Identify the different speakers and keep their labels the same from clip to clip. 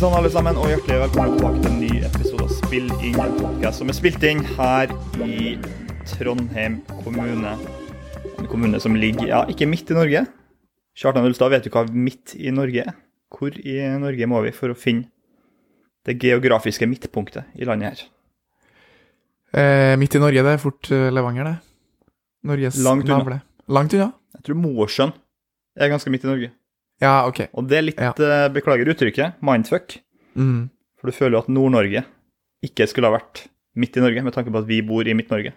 Speaker 1: Sann, alle sammen, og hjertelig velkommen tilbake til en ny episode av Spill inn, en podcast som er spilt inn her i Trondheim kommune. En kommune som ligger, ja, ikke midt i Norge. Kjartan Ulstad, vet du hva midt i Norge er? Hvor i Norge må vi for å finne det geografiske midtpunktet i landet her?
Speaker 2: Eh, midt i Norge, det er fort eh, Levanger, det. Norges
Speaker 1: Langt unna.
Speaker 2: navle. Langt unna?
Speaker 1: Jeg tror Mosjøen er ganske midt i Norge.
Speaker 2: Ja, ok.
Speaker 1: Og det er litt,
Speaker 2: Ja.
Speaker 1: eh, beklager uttrykket, mindfuck.
Speaker 2: Mm.
Speaker 1: For du føler jo at Nord-Norge ikke skulle ha vært midt i Norge, med tanke på at vi bor i Midt-Norge.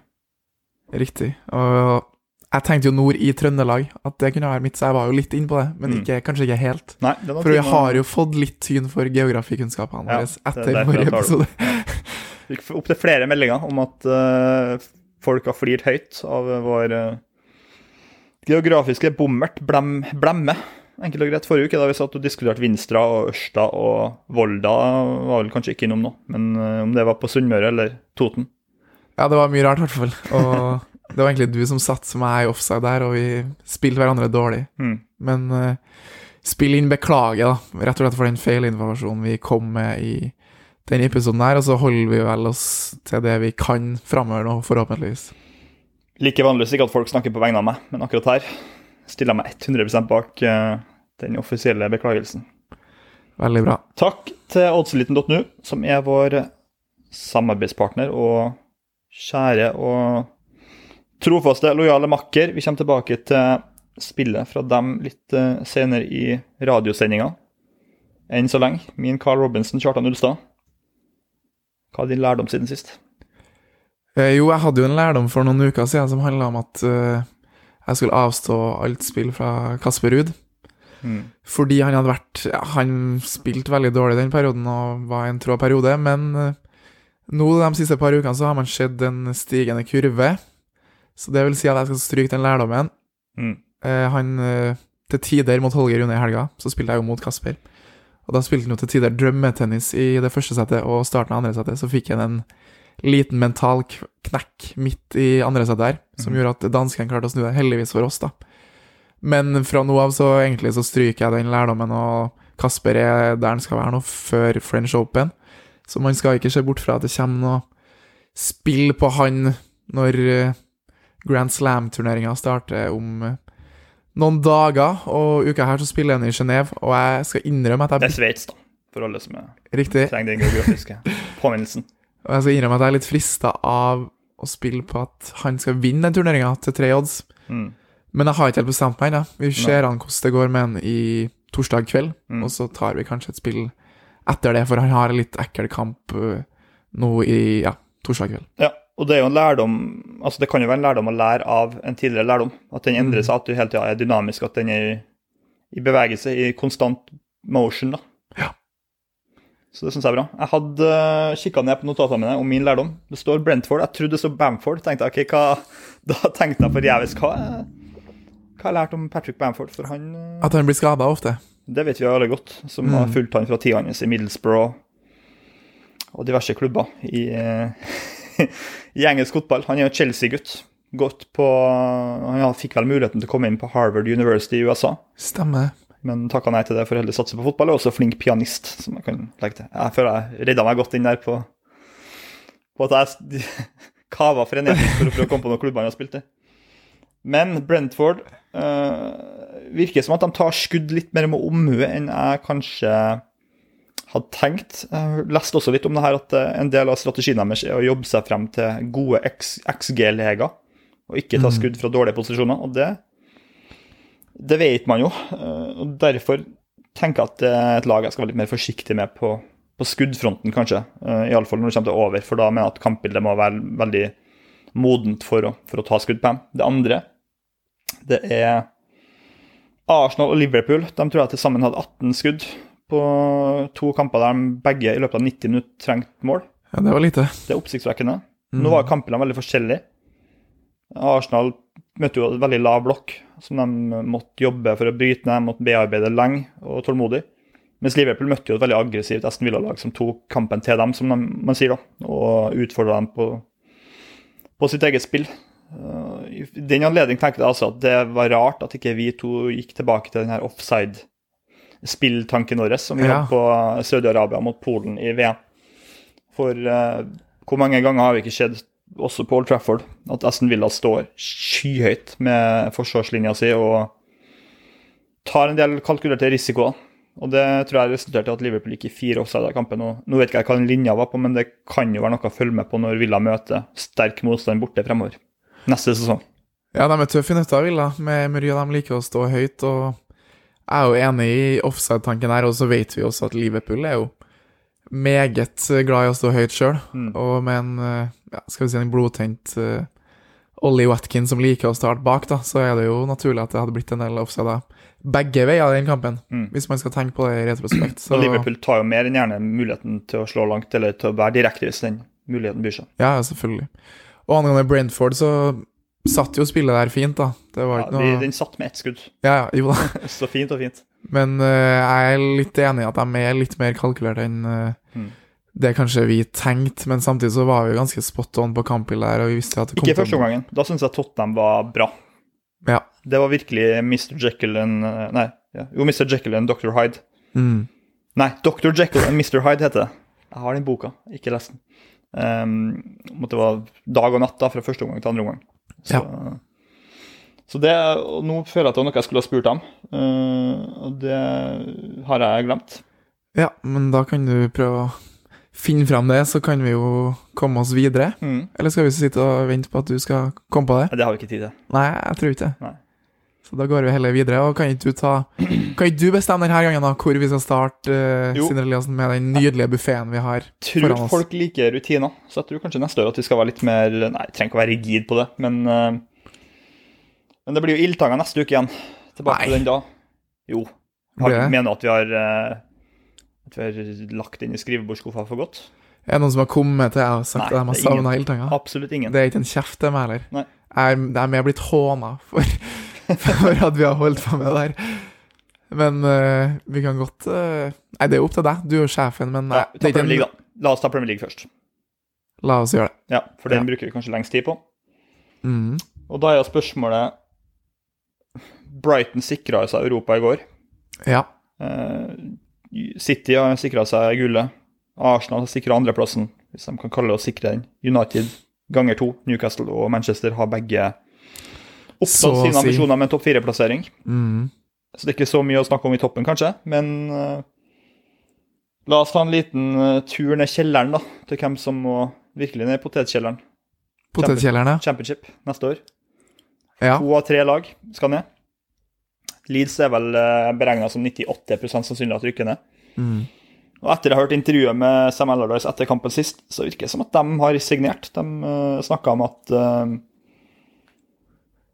Speaker 2: Riktig. Og jeg tenkte jo nord i Trøndelag, at det kunne være mitt, så jeg var jo litt inn på det, men
Speaker 1: Mm.
Speaker 2: ikke, kanskje ikke helt.
Speaker 1: Nei, det
Speaker 2: For vi har jo fått litt tyn for geografikunnskapene
Speaker 1: Ja,
Speaker 2: våre
Speaker 1: er
Speaker 2: etter forrige episode.
Speaker 1: Vi fikk opp til flere meldinger om at uh, folk har flirt høyt av vår uh, geografiske bommert, blem, blemme. Enkelt og greit. Forrige uke da vi satt og diskuterte Vinstra og Ørsta og Volda, var vel kanskje ikke innom nå, men eh, om det var på Sunnmøre eller Toten.
Speaker 2: Ja, det var mye rart, i hvert fall. Og det var egentlig du som satt meg i offside der, og vi spilte hverandre dårlig.
Speaker 1: Mm.
Speaker 2: Men uh, spill inn beklager, da. Rett og slett for den feilinformasjonen vi kom med i denne episoden her, og så holder vi vel oss til det vi kan framover nå, forhåpentligvis.
Speaker 1: Like vanligvis ikke at folk snakker på vegne av meg, men akkurat her stiller meg 100% bak eh, den offisielle beklagelsen.
Speaker 2: Veldig bra.
Speaker 1: Takk til oddseliten.nu, som er vår samarbeidspartner og kjære og trofaste, lojale makker. Vi kommer tilbake til spillet fra dem litt eh, senere i radiosendinga. Enn så lenge, min Carl Robinson, Kjartan Ulstad. Hva er din lærdom siden sist?
Speaker 2: Eh, jo, jeg hadde jo en lærdom for noen uker siden som handla om at eh, jeg skulle avstå alt spill fra Kasper Ruud.
Speaker 1: Mm.
Speaker 2: Fordi han hadde vært ja, Han spilte veldig dårlig den perioden og var en trå periode, men eh, nå de siste par ukene så har man sett en stigende kurve. Så det vil si at jeg skal stryke den lærdommen.
Speaker 1: Mm.
Speaker 2: Eh, han eh, til tider mot Holger Rune i helga, så spilte jeg jo mot Kasper. Og da spilte han jo til tider drømmetennis i det første settet, og starten av andre settet så fikk han en liten mental knekk midt i andre settet her, som
Speaker 1: mm.
Speaker 2: gjorde at danskene klarte å snu det, heldigvis for oss, da. Men fra nå av så egentlig så stryker jeg den lærdommen, og Kasper er der han skal være nå, før French Open. Så man skal ikke se bort fra at det kommer noe spill på han når eh, Grand Slam-turneringa starter om eh, noen dager, og uka her så spiller han i Genéve, og jeg skal innrømme at
Speaker 1: Det
Speaker 2: jeg
Speaker 1: er Sveits, da, for alle som er,
Speaker 2: Riktig.
Speaker 1: trenger den geografiske påminnelsen.
Speaker 2: Og jeg skal innrømme at jeg er litt frista av å spille på at han skal vinne den turneringa til tre odds,
Speaker 1: Mm.
Speaker 2: men jeg har ikke helt bestemt meg ennå. Vi ser an hvordan det går med han i torsdag kveld,
Speaker 1: Mm.
Speaker 2: og så tar vi kanskje et spill etter det, for han har en litt ekkel kamp øh, nå i ja, torsdag kveld.
Speaker 1: Ja, og det er jo en lærdom altså Det kan jo være en lærdom å lære av en tidligere lærdom. At den endrer seg, at du hele tida er dynamisk, at den er i bevegelse, i konstant motion. da. Så det syns jeg er bra. Jeg hadde uh, kikka ned på notatene mine om min lærdom. Det står Brentford. Jeg trodde det stod Bamford. Tenkte jeg, okay, hva, Da tenkte jeg forgjeves. Hva, hva har jeg lært om Patrick Bamford? For han eh,
Speaker 2: At han blir skada ofte.
Speaker 1: Det vet vi alle godt, som har
Speaker 2: Mm.
Speaker 1: fulgt han fra tida hans i Middlesbrough og diverse klubber i, eh, i engelsk fotball. Han er jo Chelsea-gutt. Gått på Han fikk vel muligheten til å komme inn på Harvard University i USA,
Speaker 2: Stemmer.
Speaker 1: Men takka nei til det for å heller satse på fotball. Og også flink pianist, som jeg kan legge til. Jeg føler jeg redda meg godt inn der på, på at jeg kava frenetisk for å prøve å komme på noen klubber jeg har spilt i. Men Brentford øh, virker som at de tar skudd litt mer med omhu enn jeg kanskje hadde tenkt. Jeg leste også litt om det her at eh, en del av strategien deres er å jobbe seg frem til gode XG-leger, og ikke ta
Speaker 2: Mhm.
Speaker 1: skudd fra dårlige posisjoner. Og det, det vet man jo. eh, og Derfor tenker jeg at det er et lag jeg skal være litt mer forsiktig med på, på skuddfronten, kanskje. Uh, Iallfall når det kommer til over, for da mener jeg at kampbildet må være veldig modent for å, for å ta skudd på dem. Det andre, det er Arsenal og Liverpool. De tror jeg til sammen hadde 18 skudd på to kamper der de begge i løpet av 90 minutter trengte mål.
Speaker 2: Ja, det var lite.
Speaker 1: Det er oppsiktsvekkende.
Speaker 2: Mm.
Speaker 1: Nå var kampene veldig forskjellige. Arsenal møtte jo en veldig lav blokk, som de måtte jobbe for å bryte ned, måtte bearbeide lenge og tålmodig. Mens Liverpool møtte jo et veldig aggressivt Aston Villa-lag som tok kampen til dem, som de, man sier, da, og utfordra dem på, på sitt eget spill. Uh, I den anledning tenkte jeg altså at det var rart at ikke vi to gikk tilbake til den her offside-spilltanken vår som vi
Speaker 2: Ja.
Speaker 1: hadde på Saudi-Arabia mot Polen i VM. For uh, hvor mange ganger har vi ikke sett, også på Old Trafford, at Aston Villa står skyhøyt med forsvarslinja si og tar en del kalkulerte risikoer. Og det tror jeg resulterte i at Liverpool gikk i fire offside av kampen. Og nå vet ikke jeg hva den linja var på, men det kan jo være noe å følge med på når Villa møter sterk motstand borte fremover. Neste sesong.
Speaker 2: Ja, de er tøffe i nøtta, Villa. Med mye de liker å stå høyt. Og jeg er jo enig i offside-tanken her, og så vet vi også at Liverpool er jo meget glad i å stå høyt sjøl.
Speaker 1: Mm.
Speaker 2: Og med en eh, ja, skal vi si en blodtent uh, Ollie Watkins som liker å starte bak, da, så er det jo naturlig at det hadde blitt en del offsider begge veier i den kampen.
Speaker 1: Mm.
Speaker 2: Hvis man skal tenke på det i retrospekt. Så
Speaker 1: Og Liverpool tar jo mer enn gjerne muligheten til å slå langt, eller til å være direkte hvis den muligheten byr seg.
Speaker 2: ja, selvfølgelig. Og angående Brentford, så satt jo spillet der fint, da. Det var
Speaker 1: Ja,
Speaker 2: ikke noe
Speaker 1: den satt med ett skudd.
Speaker 2: Ja, ja, jo da.
Speaker 1: Så fint og fint.
Speaker 2: Men uh, jeg er litt enig i at de er litt mer kalkulert enn eh,
Speaker 1: Mm.
Speaker 2: Det kanskje vi tenkte, men samtidig så var vi jo ganske spot on på kampbildet der, og vi visste at det kom
Speaker 1: Ikke første gangen. Da syns jeg Tottenham var bra.
Speaker 2: Ja.
Speaker 1: Det var virkelig Mr. Jekyll and eh, Nei, ja. jo, Mr. Jekyll and Dr. Hyde.
Speaker 2: Mm.
Speaker 1: Nei, Dr. Jekyll and Mr. Hyde heter det. Jeg har den boka, ikke lest den. Um, at det var dag og natt da, fra første omgang til andre omgang. Så, så det, og nå føler jeg at det var noe jeg skulle ha spurt om, uh, og det har jeg glemt.
Speaker 2: Ja, men da kan du prøve å finne fram det, så kan vi jo komme oss videre.
Speaker 1: Mm.
Speaker 2: Eller skal vi sitte og vente på at du skal komme på det?
Speaker 1: Nei, Det har vi ikke tid til.
Speaker 2: Nei, jeg tror ikke det. Så da går vi heller videre. Og kan ikke du ta Kan ikke du bestemme denne gangen da hvor vi skal starte, uh, Eliassen, med den nydelige buffeen vi har
Speaker 1: tror
Speaker 2: foran oss?
Speaker 1: Tror folk liker rutiner, så jeg tror kanskje neste år at vi skal være litt mer Nei, jeg trenger ikke å være rigid på det, men uh, Men det blir jo ildtanger neste uke igjen. Tilbake
Speaker 2: Nei.
Speaker 1: til den da. Jo. Jeg mener at vi har eh, At lagt inn i skrivebordsskuffa for godt.
Speaker 2: Er det noen som har kommet til jeg har sagt
Speaker 1: Nei,
Speaker 2: at de har savna ildtanga?
Speaker 1: Absolutt ingen.
Speaker 2: Det er ikke en kjeft, til med heller.
Speaker 1: Nei.
Speaker 2: Jeg de er blitt håna for, for at vi har holdt på med det der. Men uh, vi kan godt uh, Nei, det er opp til deg. Du er jo sjefen, men
Speaker 1: Ja, tar
Speaker 2: ikke
Speaker 1: Premier League, da. La oss ta Premier League først.
Speaker 2: La oss gjøre det.
Speaker 1: Ja, For den
Speaker 2: Ja.
Speaker 1: bruker vi kanskje lengst tid på.
Speaker 2: Mm.
Speaker 1: Og da er jo spørsmålet Brighton sikra seg Europa i går.
Speaker 2: Ja.
Speaker 1: Eh, City har sikra seg gullet. Arsenal har sikra andreplassen, hvis de kan kalle det å sikre den. United ganger to. Newcastle og Manchester har begge opptatt sine ambisjoner med en topp fire-plassering.
Speaker 2: Mm.
Speaker 1: Så det er ikke så mye å snakke om i toppen, kanskje, men uh, la oss ta en liten uh, tur ned kjelleren, da, til hvem som må virkelig ned potetkjelleren.
Speaker 2: Potetkjelleren, ja.
Speaker 1: Championship neste år.
Speaker 2: ja.
Speaker 1: To av tre lag skal ned. Leeds er vel uh, beregna som 98 sannsynlig at rykker ned.
Speaker 2: Mm.
Speaker 1: Og etter å ha hørt intervjuet med Sam Allardyce etter kampen sist, så virker det som at de har signert. De uh, snakka om at uh,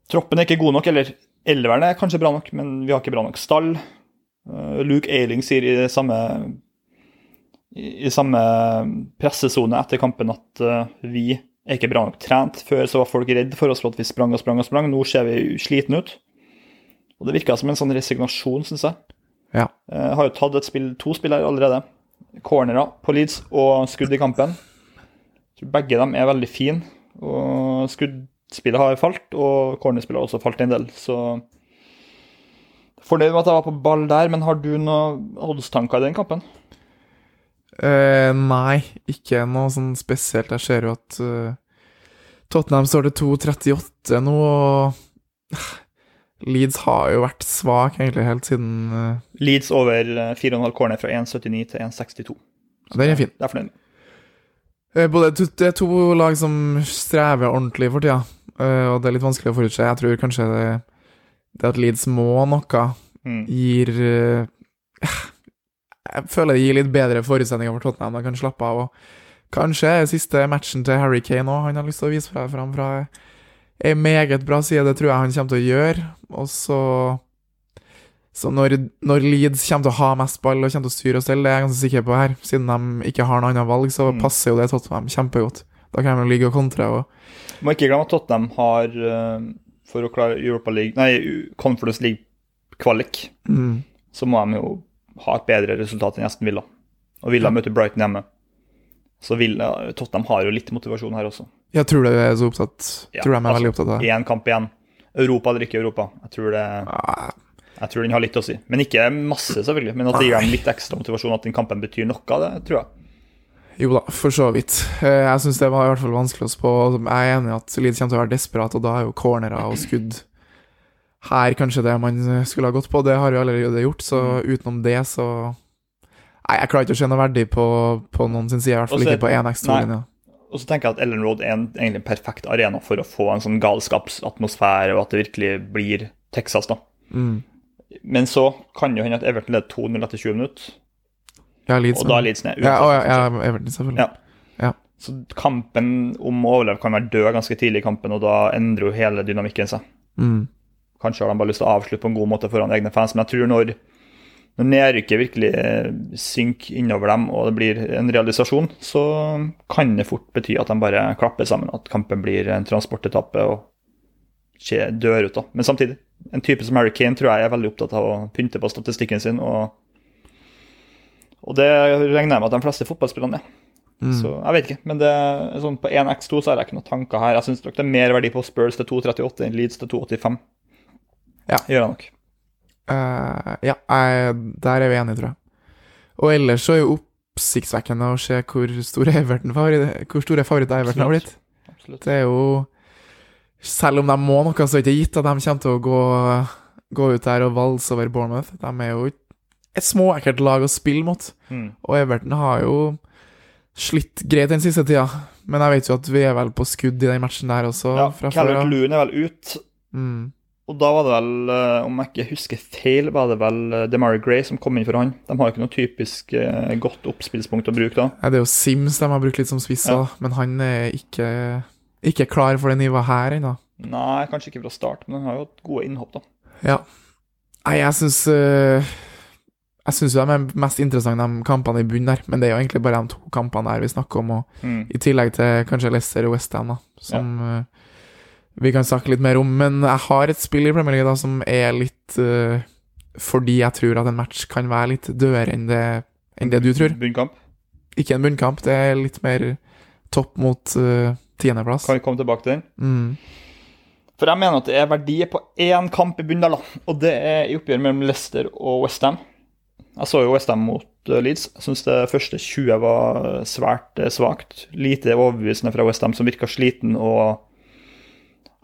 Speaker 1: troppen er ikke god nok, eller elveren er kanskje bra nok, men vi har ikke bra nok stall. Uh, Luke Ailing sier i samme i, i samme pressesone etter kampen at uh, vi er ikke bra nok trent. Før så var folk redd for oss for at vi sprang og sprang og sprang. Nå ser vi slitne ut. Og det virka som en sånn resignasjon, syns jeg.
Speaker 2: Ja.
Speaker 1: Jeg har jo tatt et spill, to spill her allerede. Cornerer på Leeds og skudd i kampen. Jeg tror begge dem er veldig fine. Og skuddspillet har falt, og cornerspillet har også falt en del. Så fornøyd med at jeg var på ball der, men har du noen oddstanker i den kampen?
Speaker 2: Uh, nei, ikke noe sånn spesielt. Jeg ser jo at uh, Tottenham står til 2,38 nå, og Leeds har jo vært svak egentlig helt siden uh,
Speaker 1: Leeds over eh, 4,5 corner fra 1,79 til 1,62.
Speaker 2: Den er fin.
Speaker 1: Det er fornøyd.
Speaker 2: Eh, Både, det er to lag som strever ordentlig for tida, eh, og det er litt vanskelig å forutse. Jeg tror kanskje det, det at Leeds må noe,
Speaker 1: Mm.
Speaker 2: gir eh, Jeg føler det gir litt bedre forutsetninger for Tottenham. De kan slappe av. Og kanskje siste matchen til Harry Kane òg. Han har lyst til å vise seg fram fra ei meget bra side. Det tror jeg han kommer til å gjøre. Og så Så når, når Leeds kommer til å ha mest ball og kommer til å styre og stelle, det er jeg ganske sikker på her, siden de ikke har noe annet valg, så
Speaker 1: Mm.
Speaker 2: passer jo det Tottenham kjempegodt. Da kan de ligge og kontre og
Speaker 1: Må ikke glemme at Tottenham har, eh, for å klare Europa League, nei, Conference League-kvalik,
Speaker 2: mm.
Speaker 1: så må de jo ha et bedre resultat enn Gjesten Villa. Og Villa
Speaker 2: Ja.
Speaker 1: møter Brighton hjemme. Så Villa, Tottenham har jo litt motivasjon her også.
Speaker 2: Jeg tror det er så opptatt
Speaker 1: Ja,
Speaker 2: Tror de er
Speaker 1: altså,
Speaker 2: veldig opptatt av det.
Speaker 1: Én kamp igjen. Europa eller ikke Europa. Jeg tror det
Speaker 2: Ah,
Speaker 1: Jeg tror den har litt å si. Men ikke masse, selvfølgelig. Men at det gir dem litt ekstra motivasjon, at den kampen betyr noe, det tror jeg.
Speaker 2: Jo da, for så vidt. Eh, Jeg syns det var i hvert fall vanskelig å spå. Jeg er enig i at Leeds kommer til å være desperat, og da er jo cornerer og skudd her kanskje det man skulle ha gått på. Det har vi allerede gjort, så utenom det, så Nei, jeg klarer ikke å se noe verdig på, på noen sin side, i hvert fall ikke på 1x2-linja.
Speaker 1: Og så tenker jeg at Ellen Road er en, egentlig en perfekt arena for å få en sånn galskapsatmosfære, og at det virkelig blir Texas, da.
Speaker 2: Mm.
Speaker 1: Men så kan jo hende at Everton leder 2-0 etter 20 minutter,
Speaker 2: Ja, Leeds.
Speaker 1: og da er Leeds ned.
Speaker 2: ja, å, ja, ja, Everton, selvfølgelig.
Speaker 1: Ja.
Speaker 2: Ja.
Speaker 1: Så kampen om å overleve kan være død ganske tidlig i kampen, og da endrer jo hele dynamikken seg.
Speaker 2: Mm.
Speaker 1: Kanskje har de bare lyst til å avslutte på en god måte foran egne fans, men jeg tror når, når nedrykket virkelig eh, synker innover dem, og det blir en realisasjon, så kan det fort bety at de bare klapper sammen, at kampen blir en transportetappe og dør ut. da. Men samtidig, en type som Harry Kane tror jeg er veldig opptatt av å pynte på statistikken sin, og, og det regner jeg med at de fleste fotballspillerne er.
Speaker 2: Mm.
Speaker 1: Så jeg vet ikke, men det sånn på 1x2 så har jeg ikke noen tanker her. Jeg syns det er mer verdi på Spurs til 2,38 enn Leeds til 2,85.
Speaker 2: Ja.
Speaker 1: Gjør jeg nok.
Speaker 2: Eh, ja, jeg, der er vi enige, tror jeg. Og ellers så er jo oppsiktsvekkende å se hvor stor Everton favoritt, hvor store favoritter Everton har blitt.
Speaker 1: Absolutt.
Speaker 2: Det er jo Selv om de må noe, så er det ikke gitt at de kommer til å gå, gå ut der og valse over Bournemouth. De er jo et småekkelt lag å spille mot,
Speaker 1: Mm.
Speaker 2: og Everton har jo slitt greit den siste tida. Men jeg vet jo at vi er vel på skudd i den matchen der også.
Speaker 1: Ja, Calvert
Speaker 2: av.
Speaker 1: Er vel ut,
Speaker 2: Mm.
Speaker 1: Og da var det vel, eh, om jeg ikke husker feil, var det vel eh, DeMarie Gray som kom inn for han. De har jo ikke noe typisk eh, godt oppspillspunkt å bruke da.
Speaker 2: Ja, det er jo Sims de har brukt litt som spisser,
Speaker 1: Ja.
Speaker 2: men han er ikke, ikke klar for det nivået her ennå.
Speaker 1: Nei, kanskje ikke fra start, men han har jo hatt gode innhopp, da.
Speaker 2: Ja. Nei, jeg syns øh, Jeg syns de er mest interessante, de kampene i bunnen der, men det er jo egentlig bare de to kampene der vi snakker om, og
Speaker 1: Mm.
Speaker 2: i tillegg til kanskje Leicester og Westham, da, som øh, vi kan snakke litt mer om. Men jeg har et spill i Premier League da som er litt uh, Fordi jeg tror at en match kan være litt dødere enn det, enn det du tror.
Speaker 1: Bunnkamp.
Speaker 2: Ikke en bunnkamp, det er litt mer topp mot uh, tiendeplass.
Speaker 1: Kan vi komme tilbake til den?
Speaker 2: Mm.
Speaker 1: For jeg mener at det er verdi på én kamp i bunnen der, da. Og det er i oppgjøret mellom Leicester og Westham. Jeg så jo Westham mot eh, Leeds. Jeg syns det første 20 var svært svakt. Lite overbevisende fra Westham, som virka sliten og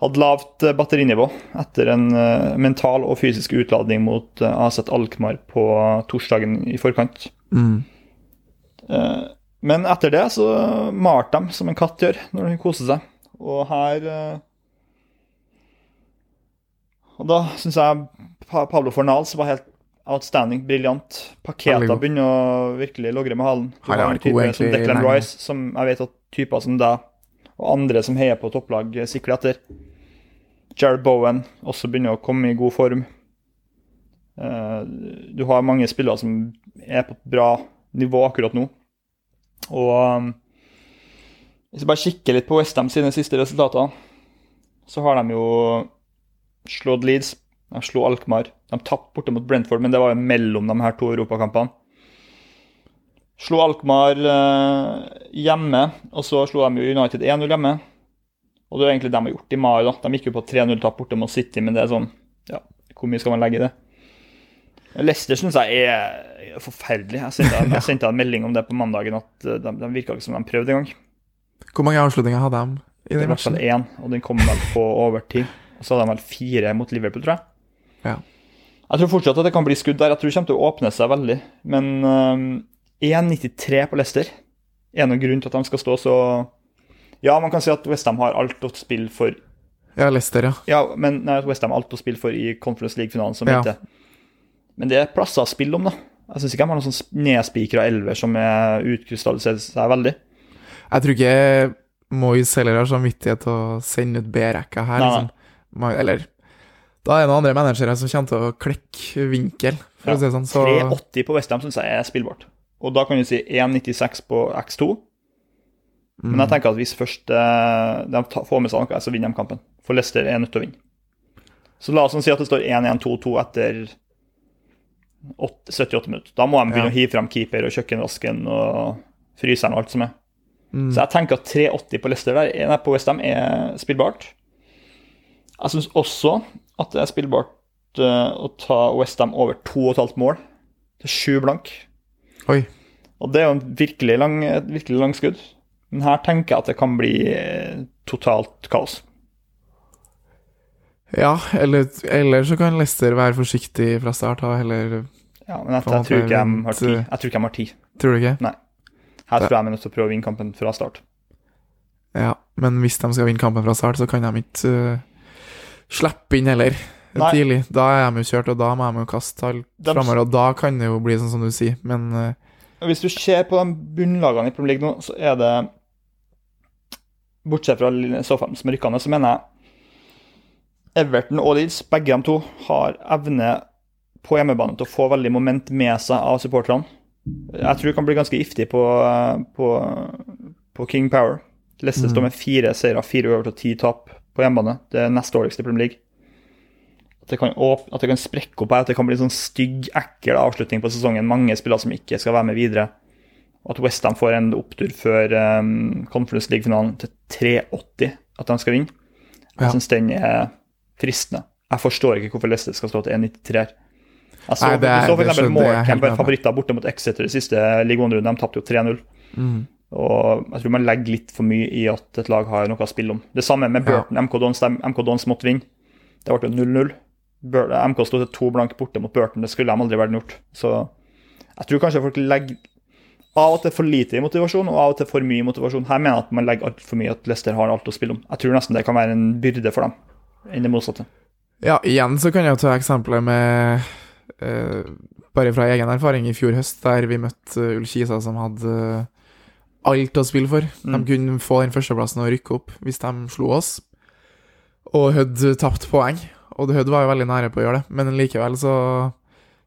Speaker 1: hadde lavt eh, batterinivå etter en eh, mental og fysisk utladning mot uh, AZ Alkmaar på torsdagen i forkant.
Speaker 2: Mm.
Speaker 1: Eh, men etter det så malte de som en katt gjør når de koser seg. Og her eh, Og da syns jeg Pa- Pablo Fornals var helt outstanding, briljant. Paketa begynner å virkelig logre med halen. Du
Speaker 2: har
Speaker 1: har en type som Declan. Rice, som jeg vet at typer som deg og andre som heier på topplag, sikler etter. Jared Bowen også begynner å komme i god form. Eh, Du har mange spillere som er på et bra nivå akkurat nå. Og um, hvis jeg bare kikker litt på Westham sine siste resultater, så har de jo slått Leeds, de slo Alkmaar. De tapte borte mot Brentford, men det var jo mellom de her to europakampene. Slo Alkmaar eh, hjemme, og så slo de United 1-0 hjemme. Og det er egentlig det de har gjort i mai. da. De gikk jo på 3-0-tap borte mot City, men det er sånn Ja, hvor mye skal man legge i det? Leicester syns jeg er forferdelig. Jeg sendte, jeg sendte en melding om det på mandagen, at eh, de, de virka ikke som de prøvde engang.
Speaker 2: Hvor mange avslutninger hadde de i den
Speaker 1: var i hvert fall
Speaker 2: matchen?
Speaker 1: én, og den kom vel på overtid. Og så hadde de vel fire mot Liverpool, tror jeg.
Speaker 2: Ja.
Speaker 1: Jeg tror fortsatt at det kan bli skudd der. Jeg tror det kommer til å åpne seg veldig. Men um, 1,93 på Leicester er noen grunn til at de skal stå så Ja, man kan si at Westham har alt å spille for
Speaker 2: Ja, Leicester, ja.
Speaker 1: Ja, men nei, Westham har alt å spille for i Conference League-finalen som
Speaker 2: Ja.
Speaker 1: Men det er plasser å spille om, da. Jeg syns ikke de har noen sånn nedspikra elver som er utkrystalliserer seg veldig.
Speaker 2: Jeg tror ikke Moyes heller har samvittighet til å sende ut B-rekka her.
Speaker 1: Nei,
Speaker 2: Liksom. Ma- Eller Da er det noen andre managere som kommer til å klekke vinkel, for
Speaker 1: Ja,
Speaker 2: å si det sånn. Så
Speaker 1: 3,80 på Westham syns jeg er spillbart. Og da kan du si 1,96 på X2. Men
Speaker 2: Mm.
Speaker 1: jeg tenker at hvis først eh, de får med seg noe, så vinner de kampen. For Leicester er nødt til å vinne. Så la oss si at det står 1-1-2-2 etter 8, 78 minutter. Da må de begynne
Speaker 2: Ja.
Speaker 1: å hive fram keeper og kjøkkenvasken og fryseren og alt som er.
Speaker 2: mm.
Speaker 1: Så jeg tenker at 3,80 på Leicester der, nei, på Westham er spillbart. Jeg syns også at det er spillbart eh, å ta Westham over 2,5 mål til 7 blank.
Speaker 2: Oi.
Speaker 1: Og det er jo en virkelig lang, et virkelig langskudd. Men her tenker jeg at det kan bli eh, totalt kaos.
Speaker 2: Ja, eller, eller så kan Lester være forsiktig fra start. av, heller
Speaker 1: Ja, men jeg,
Speaker 2: Faen,
Speaker 1: jeg, tror ikke de har tid.
Speaker 2: eh,
Speaker 1: Jeg tror ikke de har tid.
Speaker 2: Tror du ikke? Nei.
Speaker 1: Her tror jeg de er nødt til å prøve å vinne kampen fra start.
Speaker 2: Ja, men hvis de skal vinne kampen fra start, så kan de ikke uh, slippe inn heller
Speaker 1: Nei.
Speaker 2: tidlig. Da er de jo kjørt, og da må de jo kaste alt
Speaker 1: De-
Speaker 2: framover, og da kan det jo bli sånn som du sier, men uh...
Speaker 1: Hvis du ser på de bunnlagene i Premier League nå, så er det Bortsett fra Southampton som er rykkende, så mener jeg Everton og Leeds, begge de to, har evne på hjemmebane til å få veldig moment med seg av supporterne. Jeg tror det kan bli ganske giftig på, på, på King Power. Leicester
Speaker 2: Mm.
Speaker 1: står med fire seire, fire over til ti tap på hjemmebane. Det er nest dårligste i Premier League. At det, kan åpne, at det kan sprekke opp her, at det kan bli en sånn stygg, ekkel avslutning på sesongen. Mange spillere som ikke skal være med videre. Og at Westham får en opptur før um, Conference League-finalen til 3,80 at de skal vinne.
Speaker 2: Ja.
Speaker 1: Jeg syns den er fristende. Jeg forstår ikke hvorfor Leicester skal stå til 1,93 her. Jeg så,
Speaker 2: Nei, det
Speaker 1: så for eksempel
Speaker 2: med
Speaker 1: favoritter borte mot Exeter i siste ligarunden. De tapte jo 3-0.
Speaker 2: mm,
Speaker 1: Og jeg tror man legger litt for mye i at et lag har noe å spille om. Det samme med
Speaker 2: Ja.
Speaker 1: MK Dons, MK Dons måtte vinne. Det ble 0-0. MK sto til to blank borte mot Burton. Det skulle de aldri vært gjort. Så jeg tror kanskje folk legger av og til for lite i motivasjon, og av og til for mye i motivasjon. Her mener jeg at man legger altfor mye at Leicester har alt å spille om. Jeg tror nesten det kan være en byrde for dem, enn det motsatte.
Speaker 2: Ja, igjen så kan jeg ta eksempler med uh, Bare fra egen erfaring i fjor høst, der vi møtte uh, Ullkisa, som hadde eh, alt å spille for.
Speaker 1: Mm.
Speaker 2: De kunne få den førsteplassen og rykke opp hvis de slo oss. Og Hødd tapte poeng, og Hødd var jo veldig nære på å gjøre det, men likevel så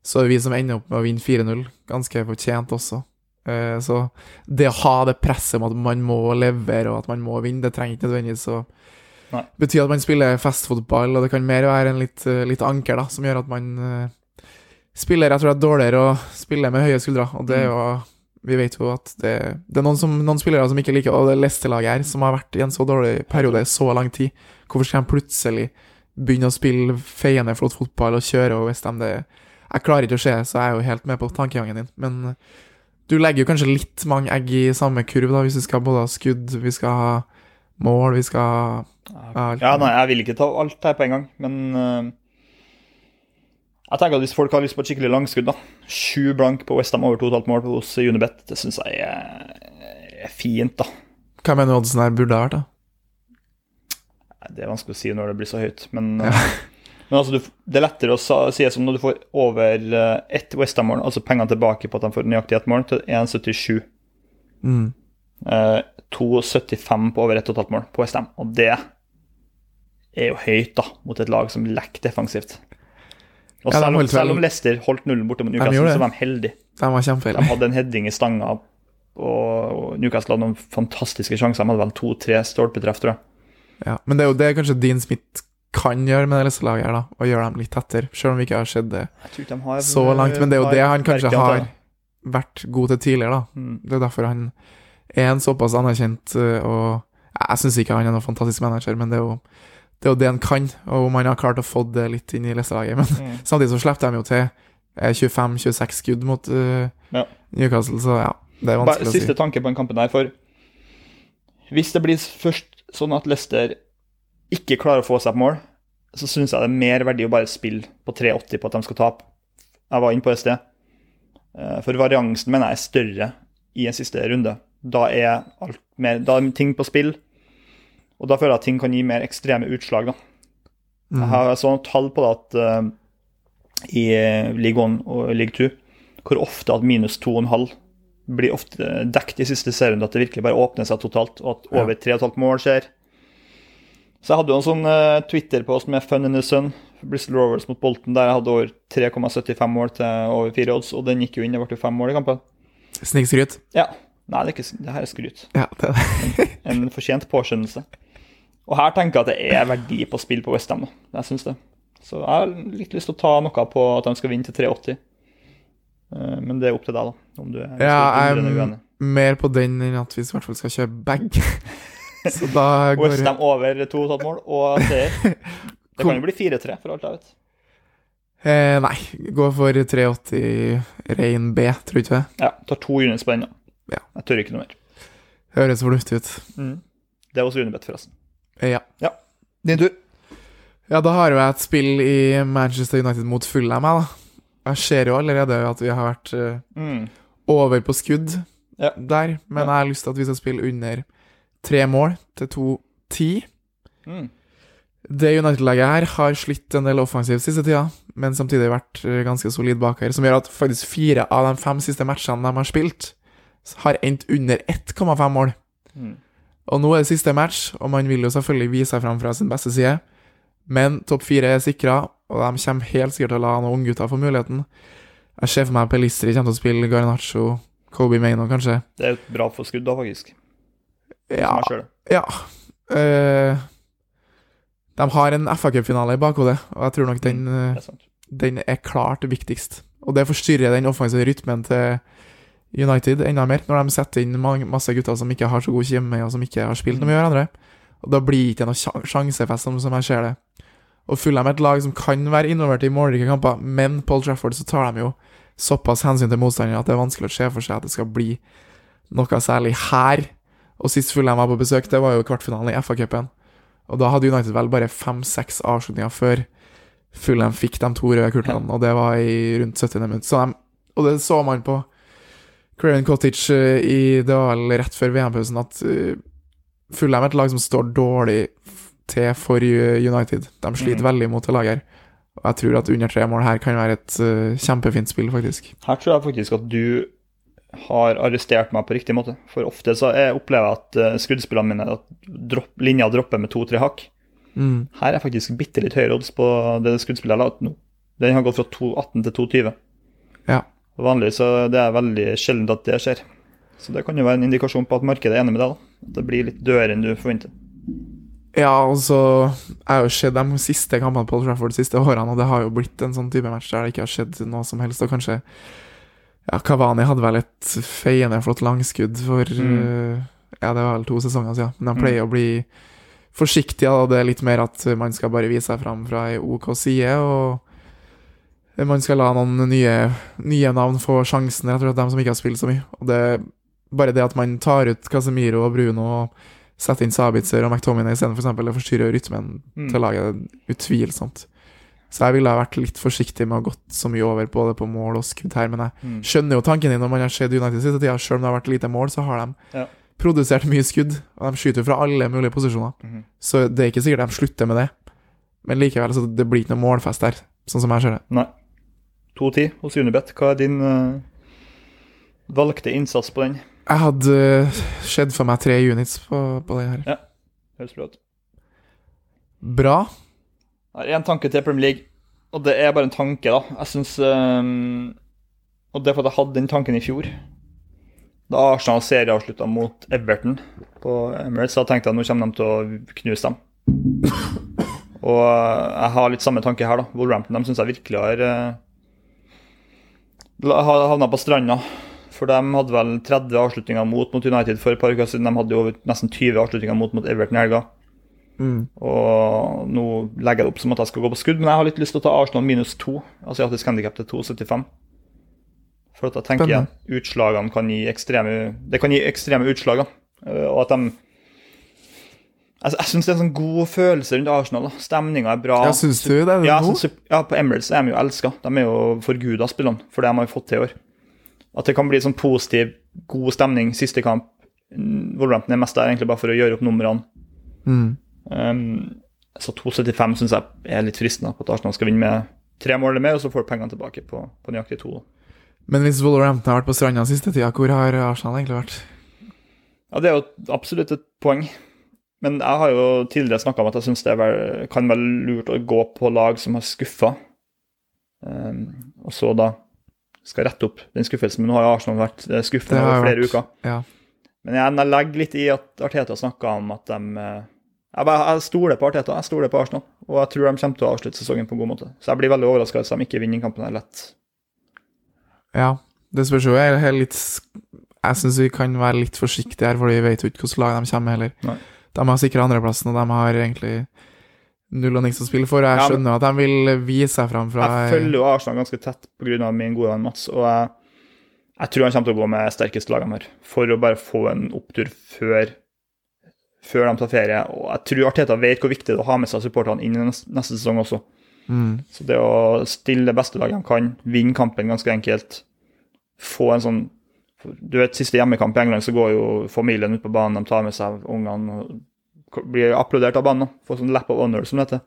Speaker 2: så er vi som ender opp med å vinne 4-0, ganske fortjent også. Eh, så det å ha det presset om at man må levere og at man må vinne, det trenger ikke nødvendigvis å bety at man spiller festfotball, og det kan mer være en litt, eh, litt anker da, som gjør at man eh, spiller jeg tror det er dårligere å spille med høye skuldre. Og det er jo Vi vet jo at det, det er noen, som, noen spillere som ikke liker Og det Leicester-laget her, som har vært i en så dårlig periode i så lang tid. Hvorfor skal de plutselig begynne å spille feiende flott fotball og kjøre og hvis de det Jeg klarer ikke å se, så jeg er jo helt med på tankegangen din. Men eh, du legger jo kanskje litt mange egg i samme kurv, da, hvis vi skal både ha skudd, vi skal ha mål, vi skal ha alt.
Speaker 1: Ja, nei, jeg vil ikke ta alt her på en gang, men uh, jeg tenker at hvis folk har lyst på et skikkelig langskudd, da Sju blank på Westham over 2,5 mål hos Unibet, det syns jeg er, er fint, da.
Speaker 2: Hva mener du oddsen her burde ha vært, da?
Speaker 1: Det er vanskelig å si når det blir så høyt, men,
Speaker 2: Ja.
Speaker 1: eh, men altså, du, det er lettere å si det som når du får over uh, ett Westham-mål, altså pengene tilbake på at de får nøyaktig ett mål, til 1,77.
Speaker 2: Mm.
Speaker 1: Eh, 2,75 på over 1,5 mål på Westham, og det er jo høyt, da, mot et lag som lekker defensivt. Og
Speaker 2: Ja,
Speaker 1: selv, om, selv om Leicester holdt nullen borte mot Newcastle, så var de heldige.
Speaker 2: De, var
Speaker 1: De hadde en heading i stanga, og Newcastle hadde noen fantastiske sjanser. De hadde vel to-tre stolpetreff, tror jeg.
Speaker 2: Ja, men det er jo det kanskje Dean Smith kan gjøre med det Leicester-laget her, da. Å gjøre dem litt tettere, selv om vi ikke har sett det
Speaker 1: har
Speaker 2: så langt. Men det er jo det han kanskje har vært god til tidligere, da.
Speaker 1: Mm.
Speaker 2: Det er derfor han er en såpass anerkjent øh, og Jeg syns ikke han er noen fantastisk manager, men det er jo det er jo det han kan, og om han har klart å få det litt inn i Leicester-laget. Men
Speaker 1: Mm.
Speaker 2: samtidig så slipper de jo til eh, 25-26 skudd mot uh,
Speaker 1: Ja.
Speaker 2: Newcastle, så ja, det er
Speaker 1: Bare
Speaker 2: vanskelig å si.
Speaker 1: Siste tanke på den kampen der, for hvis det blir først sånn at Leicester ikke klarer å få seg på mål, så syns jeg det er mer verdi å bare spille på 3,80 på at de skal tape. Jeg var inne på det i sted. Eh, For variansen mener jeg er større i en siste runde. Da er, mer, da er ting på spill, og da føler jeg at ting kan gi mer ekstreme utslag. da.
Speaker 2: Mm.
Speaker 1: Jeg har noen tall på det at uh, i League 1 og League 2, hvor ofte at minus 2,5 blir ofte dekt i siste serien, at det virkelig bare åpner seg totalt, og at over 3,5 mål skjer. Så jeg hadde jo en sånn uh, Twitter-post med Fun in the Sun, Bristol Rovers mot Bolten, der jeg hadde over 3,75 mål til over 4 odds, og den gikk jo inn, det ble fem mål i kampen.
Speaker 2: Snikskryt.
Speaker 1: Ja. Nei, det, er ikke, det her er skryt.
Speaker 2: Ja, det er det.
Speaker 1: En fortjent påskjønnelse. Og her tenker jeg at det er verdi på spill på Westham. Jeg synes det. Så jeg har litt lyst til å ta noe på at de skal vinne til 3,80. Eh, Men det er opp til deg, da. Om du er
Speaker 2: Ja, jeg er mer på den enn at vi i hvert fall skal kjøpe begge. Så da går
Speaker 1: Westham over 2,5 mål og seier. Det kan jo bli 4-3, for alt jeg vet.
Speaker 2: Eh, nei, gå for 380 rein B, tror du ikke det?
Speaker 1: Ja, tar to units på den, da.
Speaker 2: Ja.
Speaker 1: Jeg tør ikke noe mer.
Speaker 2: Høres fornuftig ut.
Speaker 1: Det er også Unibet, forresten.
Speaker 2: Eh, ja.
Speaker 1: Din tur.
Speaker 2: ja, da har jo jeg et spill i Manchester United mot Fulham, jeg, da. Jeg ser jo allerede at vi har vært eh,
Speaker 1: Mm.
Speaker 2: over på skudd
Speaker 1: Ja.
Speaker 2: der, men
Speaker 1: Ja.
Speaker 2: jeg har lyst til at vi skal spille under tre mål til 2-10.
Speaker 1: Mm.
Speaker 2: Det United-laget her har slitt en del offensivt siste tida, men samtidig vært eh, ganske solid bak her, som gjør at faktisk fire av de fem siste matchene de har spilt, har endt under 1,5 mål.
Speaker 1: Mm.
Speaker 2: Og nå er det siste match, og man vil jo selvfølgelig vise seg fram fra sin beste side, men topp fire er sikra, og de kommer helt sikkert til å la noen unggutter få muligheten. Jeg ser for meg Pelistri kommer til å spille Garinaccio, Kobe Maino kanskje.
Speaker 1: Det er jo bra for skudd, da, faktisk.
Speaker 2: Ja. Ja. Uh, de har en FA-cupfinale i bakhodet, og jeg tror nok den, eh,
Speaker 1: er
Speaker 2: den er klart viktigst. Og det forstyrrer den offensive rytmen til United enda mer, når de setter inn masse gutter som ikke har så god kjemi, og som ikke har spilt noe med hverandre. Og da blir det ikke noe sjansefest, som, som jeg ser det. Og Fulham er et lag som kan være involvert i målrike kamper, men Paul Trafford så tar de jo såpass hensyn til motstanderen at det er vanskelig å se for seg at det skal bli noe særlig her. Og sist Fulham var på besøk, det var jo kvartfinalen i FA-cupen. Og da hadde United vel bare fem-seks avslutninger før Fulham fikk de to røde kortene, og det var i rundt 70. minutt. De, og det så man på Craven Cottage eh, i Det var vel rett før VM-pausen at uh, Fulham er et lag som står dårlig til for eh, United. De sliter
Speaker 1: mm.
Speaker 2: veldig mot det laget her. Og jeg tror at under tre mål her kan være et uh, kjempefint spill, faktisk.
Speaker 1: Her tror jeg faktisk at du har arrestert meg på riktig måte. For ofte så jeg opplever jeg at uh, skuddspillene mine at dropp, linja dropper med to-tre hakk.
Speaker 2: Mm.
Speaker 1: Her er faktisk bitte litt høyere odds på det skuddspillet jeg la ut nå. Den har gått fra 2,18 til 2,20.
Speaker 2: Ja.
Speaker 1: Vanligvis Vanlig så det er veldig sjelden at det skjer. Så det kan jo være en indikasjon på at markedet er enig med deg. da. At det blir litt dødere enn du forventer.
Speaker 2: Ja, altså Jeg har jo sett de siste kampene på Old Trafford de siste årene, og det har jo blitt en sånn type match der det ikke har skjedd noe som helst. Og kanskje Ja, Kavani hadde vel et feiende flott langskudd for
Speaker 1: Mm.
Speaker 2: eh, Ja, det var vel to sesonger siden. Men de
Speaker 1: Mm.
Speaker 2: pleier å bli forsiktige, og det er litt mer at man skal bare vise seg fram fra ei OK side, og man skal la noen nye, nye navn få sjansen, rett og slett, dem som ikke har spilt så mye. Og det bare det at man tar ut Casemiro og Bruno og setter inn Sabitzer og McTominay istedenfor, for eksempel, det forstyrrer rytmen
Speaker 1: Mm.
Speaker 2: til laget utvilsomt. Så jeg ville ha vært litt forsiktig med å ha gått så mye over både på mål og skudd her, men jeg
Speaker 1: Mm.
Speaker 2: skjønner jo tanken din når man har sett United siste tida. Selv om det har vært lite mål, så har de
Speaker 1: Ja.
Speaker 2: produsert mye skudd, og de skyter fra alle mulige posisjoner.
Speaker 1: Mm.
Speaker 2: Så det er ikke sikkert de slutter med det. Men likevel, så det blir ikke noe målfest der, sånn som jeg ser det.
Speaker 1: Nei. 2-10 hos Unibet. Hva er din uh, valgte innsats på den?
Speaker 2: Jeg hadde skjedd for meg tre units på, på det her.
Speaker 1: Høres bra ut.
Speaker 2: Bra.
Speaker 1: Jeg har en tanke til Premier League, og det er bare en tanke, da. Jeg syns um, Og det er for at jeg hadde den tanken i fjor. Da Arsenal serieavslutta mot Everton på Emirates, da tenkte jeg at nå kommer de til å knuse dem. Og eh, jeg har litt samme tanke her, da. Wolverhampton syns jeg virkelig har uh, havna på stranda. For de hadde vel 30 avslutninger mot mot United for et par uker siden. De hadde jo nesten 20 avslutninger mot mot Everton i helga.
Speaker 2: Mm.
Speaker 1: Og nå legger jeg det opp som at jeg skal gå på skudd, men jeg har litt lyst til å ta Arsenal minus 2. Asiatisk handikap til 2,75. For at jeg tenker igjen, utslagene kan gi ekstreme Det kan gi ekstreme utslag. Eh, Og at de Jeg, jeg syns det er en sånn god følelse rundt Arsenal. da. Stemninga er bra.
Speaker 2: Ja, syns du det
Speaker 1: Er
Speaker 2: det
Speaker 1: ja, synes- ja, på Emirates er de jo elska. De er jo forguda spillerne for det de har fått til i år. At det kan bli sånn positiv, god stemning siste kamp. Wolverhampton er mest der egentlig bare for å gjøre opp numrene.
Speaker 2: Mm.
Speaker 1: Um, så 2,75 syns jeg er litt fristende på at Arsenal skal vinne med tre mål eller mer, og så får du pengene tilbake på, på nøyaktig to.
Speaker 2: Men hvis Wolverhampton har vært på stranda siste tida, hvor har Arsenal egentlig vært?
Speaker 1: Ja, Det er jo absolutt et poeng. Men jeg har jo tidligere snakka om at jeg syns det vel, kan være lurt å gå på lag som har skuffa. Um, og så da skal rette opp den skuffelsen. Men nå har Arsenal vært
Speaker 2: skuffet
Speaker 1: skuffende over flere
Speaker 2: vært-
Speaker 1: uker.
Speaker 2: Ja.
Speaker 1: Men jeg, jeg legger litt i at Arteta snakka om at de eh, jeg, bare, jeg stoler på Arteta, jeg stoler på Arsenal. Og jeg tror de kommer til å avslutte sesongen på en god måte. Så jeg blir veldig overraska hvis de ikke vinner kampen her lett.
Speaker 2: Ja, det spørs jo. Jeg er litt Jeg syns vi kan være litt forsiktige her, for vi vet jo ikke hvilket lag de kommer med heller.
Speaker 1: Nei.
Speaker 2: De har sikra andreplassen, og de har egentlig null og niks å spille for. Jeg
Speaker 1: Ja,
Speaker 2: skjønner at de vil vise seg fram fra
Speaker 1: Jeg følger jo Arsenal ganske tett pga. min gode venn Mats, og jeg, jeg tror han kommer til å gå med sterkeste lagene her, for å bare få en opptur før, før de tar ferie. Og jeg tror Arteta vet hvor viktig det er å ha med seg supporterne inn i neste sesong også.
Speaker 2: mm,
Speaker 1: Så det å stille det beste laget de kan, vinne kampen ganske enkelt, få en sånn Du vet, siste hjemmekamp i England så går jo familien ut på banen, de tar med seg ungene og blir applaudert av banen. Får sånn lap of honor, som det heter.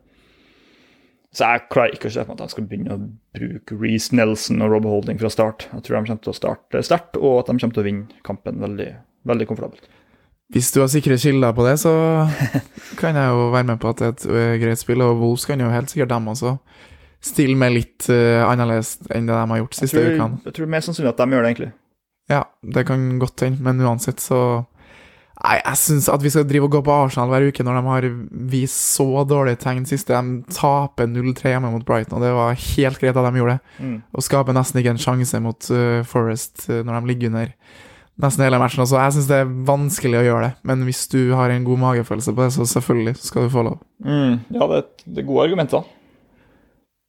Speaker 1: Så jeg klarer ikke å se for meg at de skal begynne å bruke Reece Nelson og Rob Holding fra start. Jeg tror de kommer til å starte sterkt, og at de kommer til å vinne kampen veldig, veldig komfortabelt.
Speaker 2: Hvis du har sikre kilder på det, så kan jeg jo være med på at det er et greit spill. Og Wolves kan jo helt sikkert dem også stille med litt uh, annerledes enn det de har gjort siste ukene.
Speaker 1: jeg tror mer sannsynlig at de gjør det, egentlig.
Speaker 2: Ja, det kan godt hende, men uansett så Nei, jeg syns at vi skal drive og gå på Arsenal hver uke når de har vist så dårlige tegn siste. De taper 0-3 hjemme mot Brighton, og det var helt greit at de gjorde det.
Speaker 1: Mm.
Speaker 2: Og skaper nesten ikke en sjanse mot uh, Forest ø, når de ligger under nesten hele matchen. Så jeg syns det er vanskelig å gjøre det, men hvis du har en god magefølelse på det, så selvfølgelig skal du få lov.
Speaker 1: Mm, ja, det er, det er gode argumenter.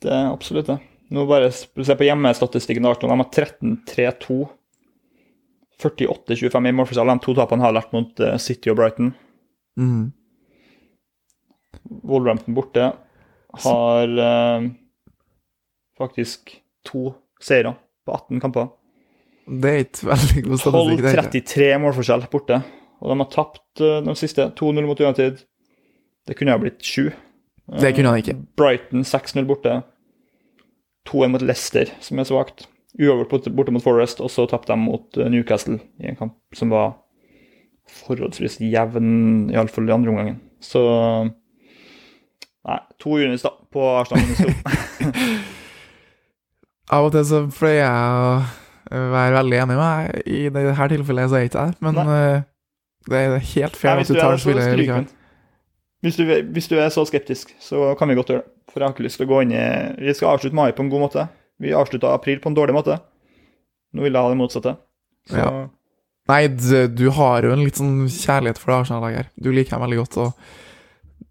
Speaker 1: Det er absolutt det. Nå bare se på hjemmestatistikken til Arsenal. De har 13-3-2. 48-25 i målforskjell. De to tapene har vært mot eh, City og Brighton.
Speaker 2: Mm.
Speaker 1: Wolverhampton borte har eh, faktisk to seire på 18 kamper.
Speaker 2: Det er ikke veldig god statistikk. det er ikke.
Speaker 1: 12-33 målforskjell borte. Og de har tapt eh, de siste 2-0 mot United. Det kunne ha blitt 7.
Speaker 2: Det kunne han ikke.
Speaker 1: Brighton 6-0 borte. 2-1 mot Leicester, som er svakt. Uavgjort borte, mot Forest, og så tapte de mot eh, Newcastle i en kamp som var forholdsvis jevn, iallfall i andre omgangen. Så Nei, to unis, da, på Arsenal.
Speaker 2: Av og til så pleier jeg å øh, være veldig enig med deg. I dette tilfellet så er jeg ikke det, men øh, det er helt fair at du tar
Speaker 1: stryk
Speaker 2: likevel.
Speaker 1: Hvis du, hvis du er så skeptisk, så kan vi godt gjøre det. For jeg har ikke lyst til å gå inn i Vi skal avslutte mai på en god måte. Vi avslutta april på en dårlig måte. Nå vil jeg ha det motsatte. Så
Speaker 2: Ja. Nei, du har jo en litt sånn kjærlighet for det Arsenal-laget her. Du liker dem veldig godt, og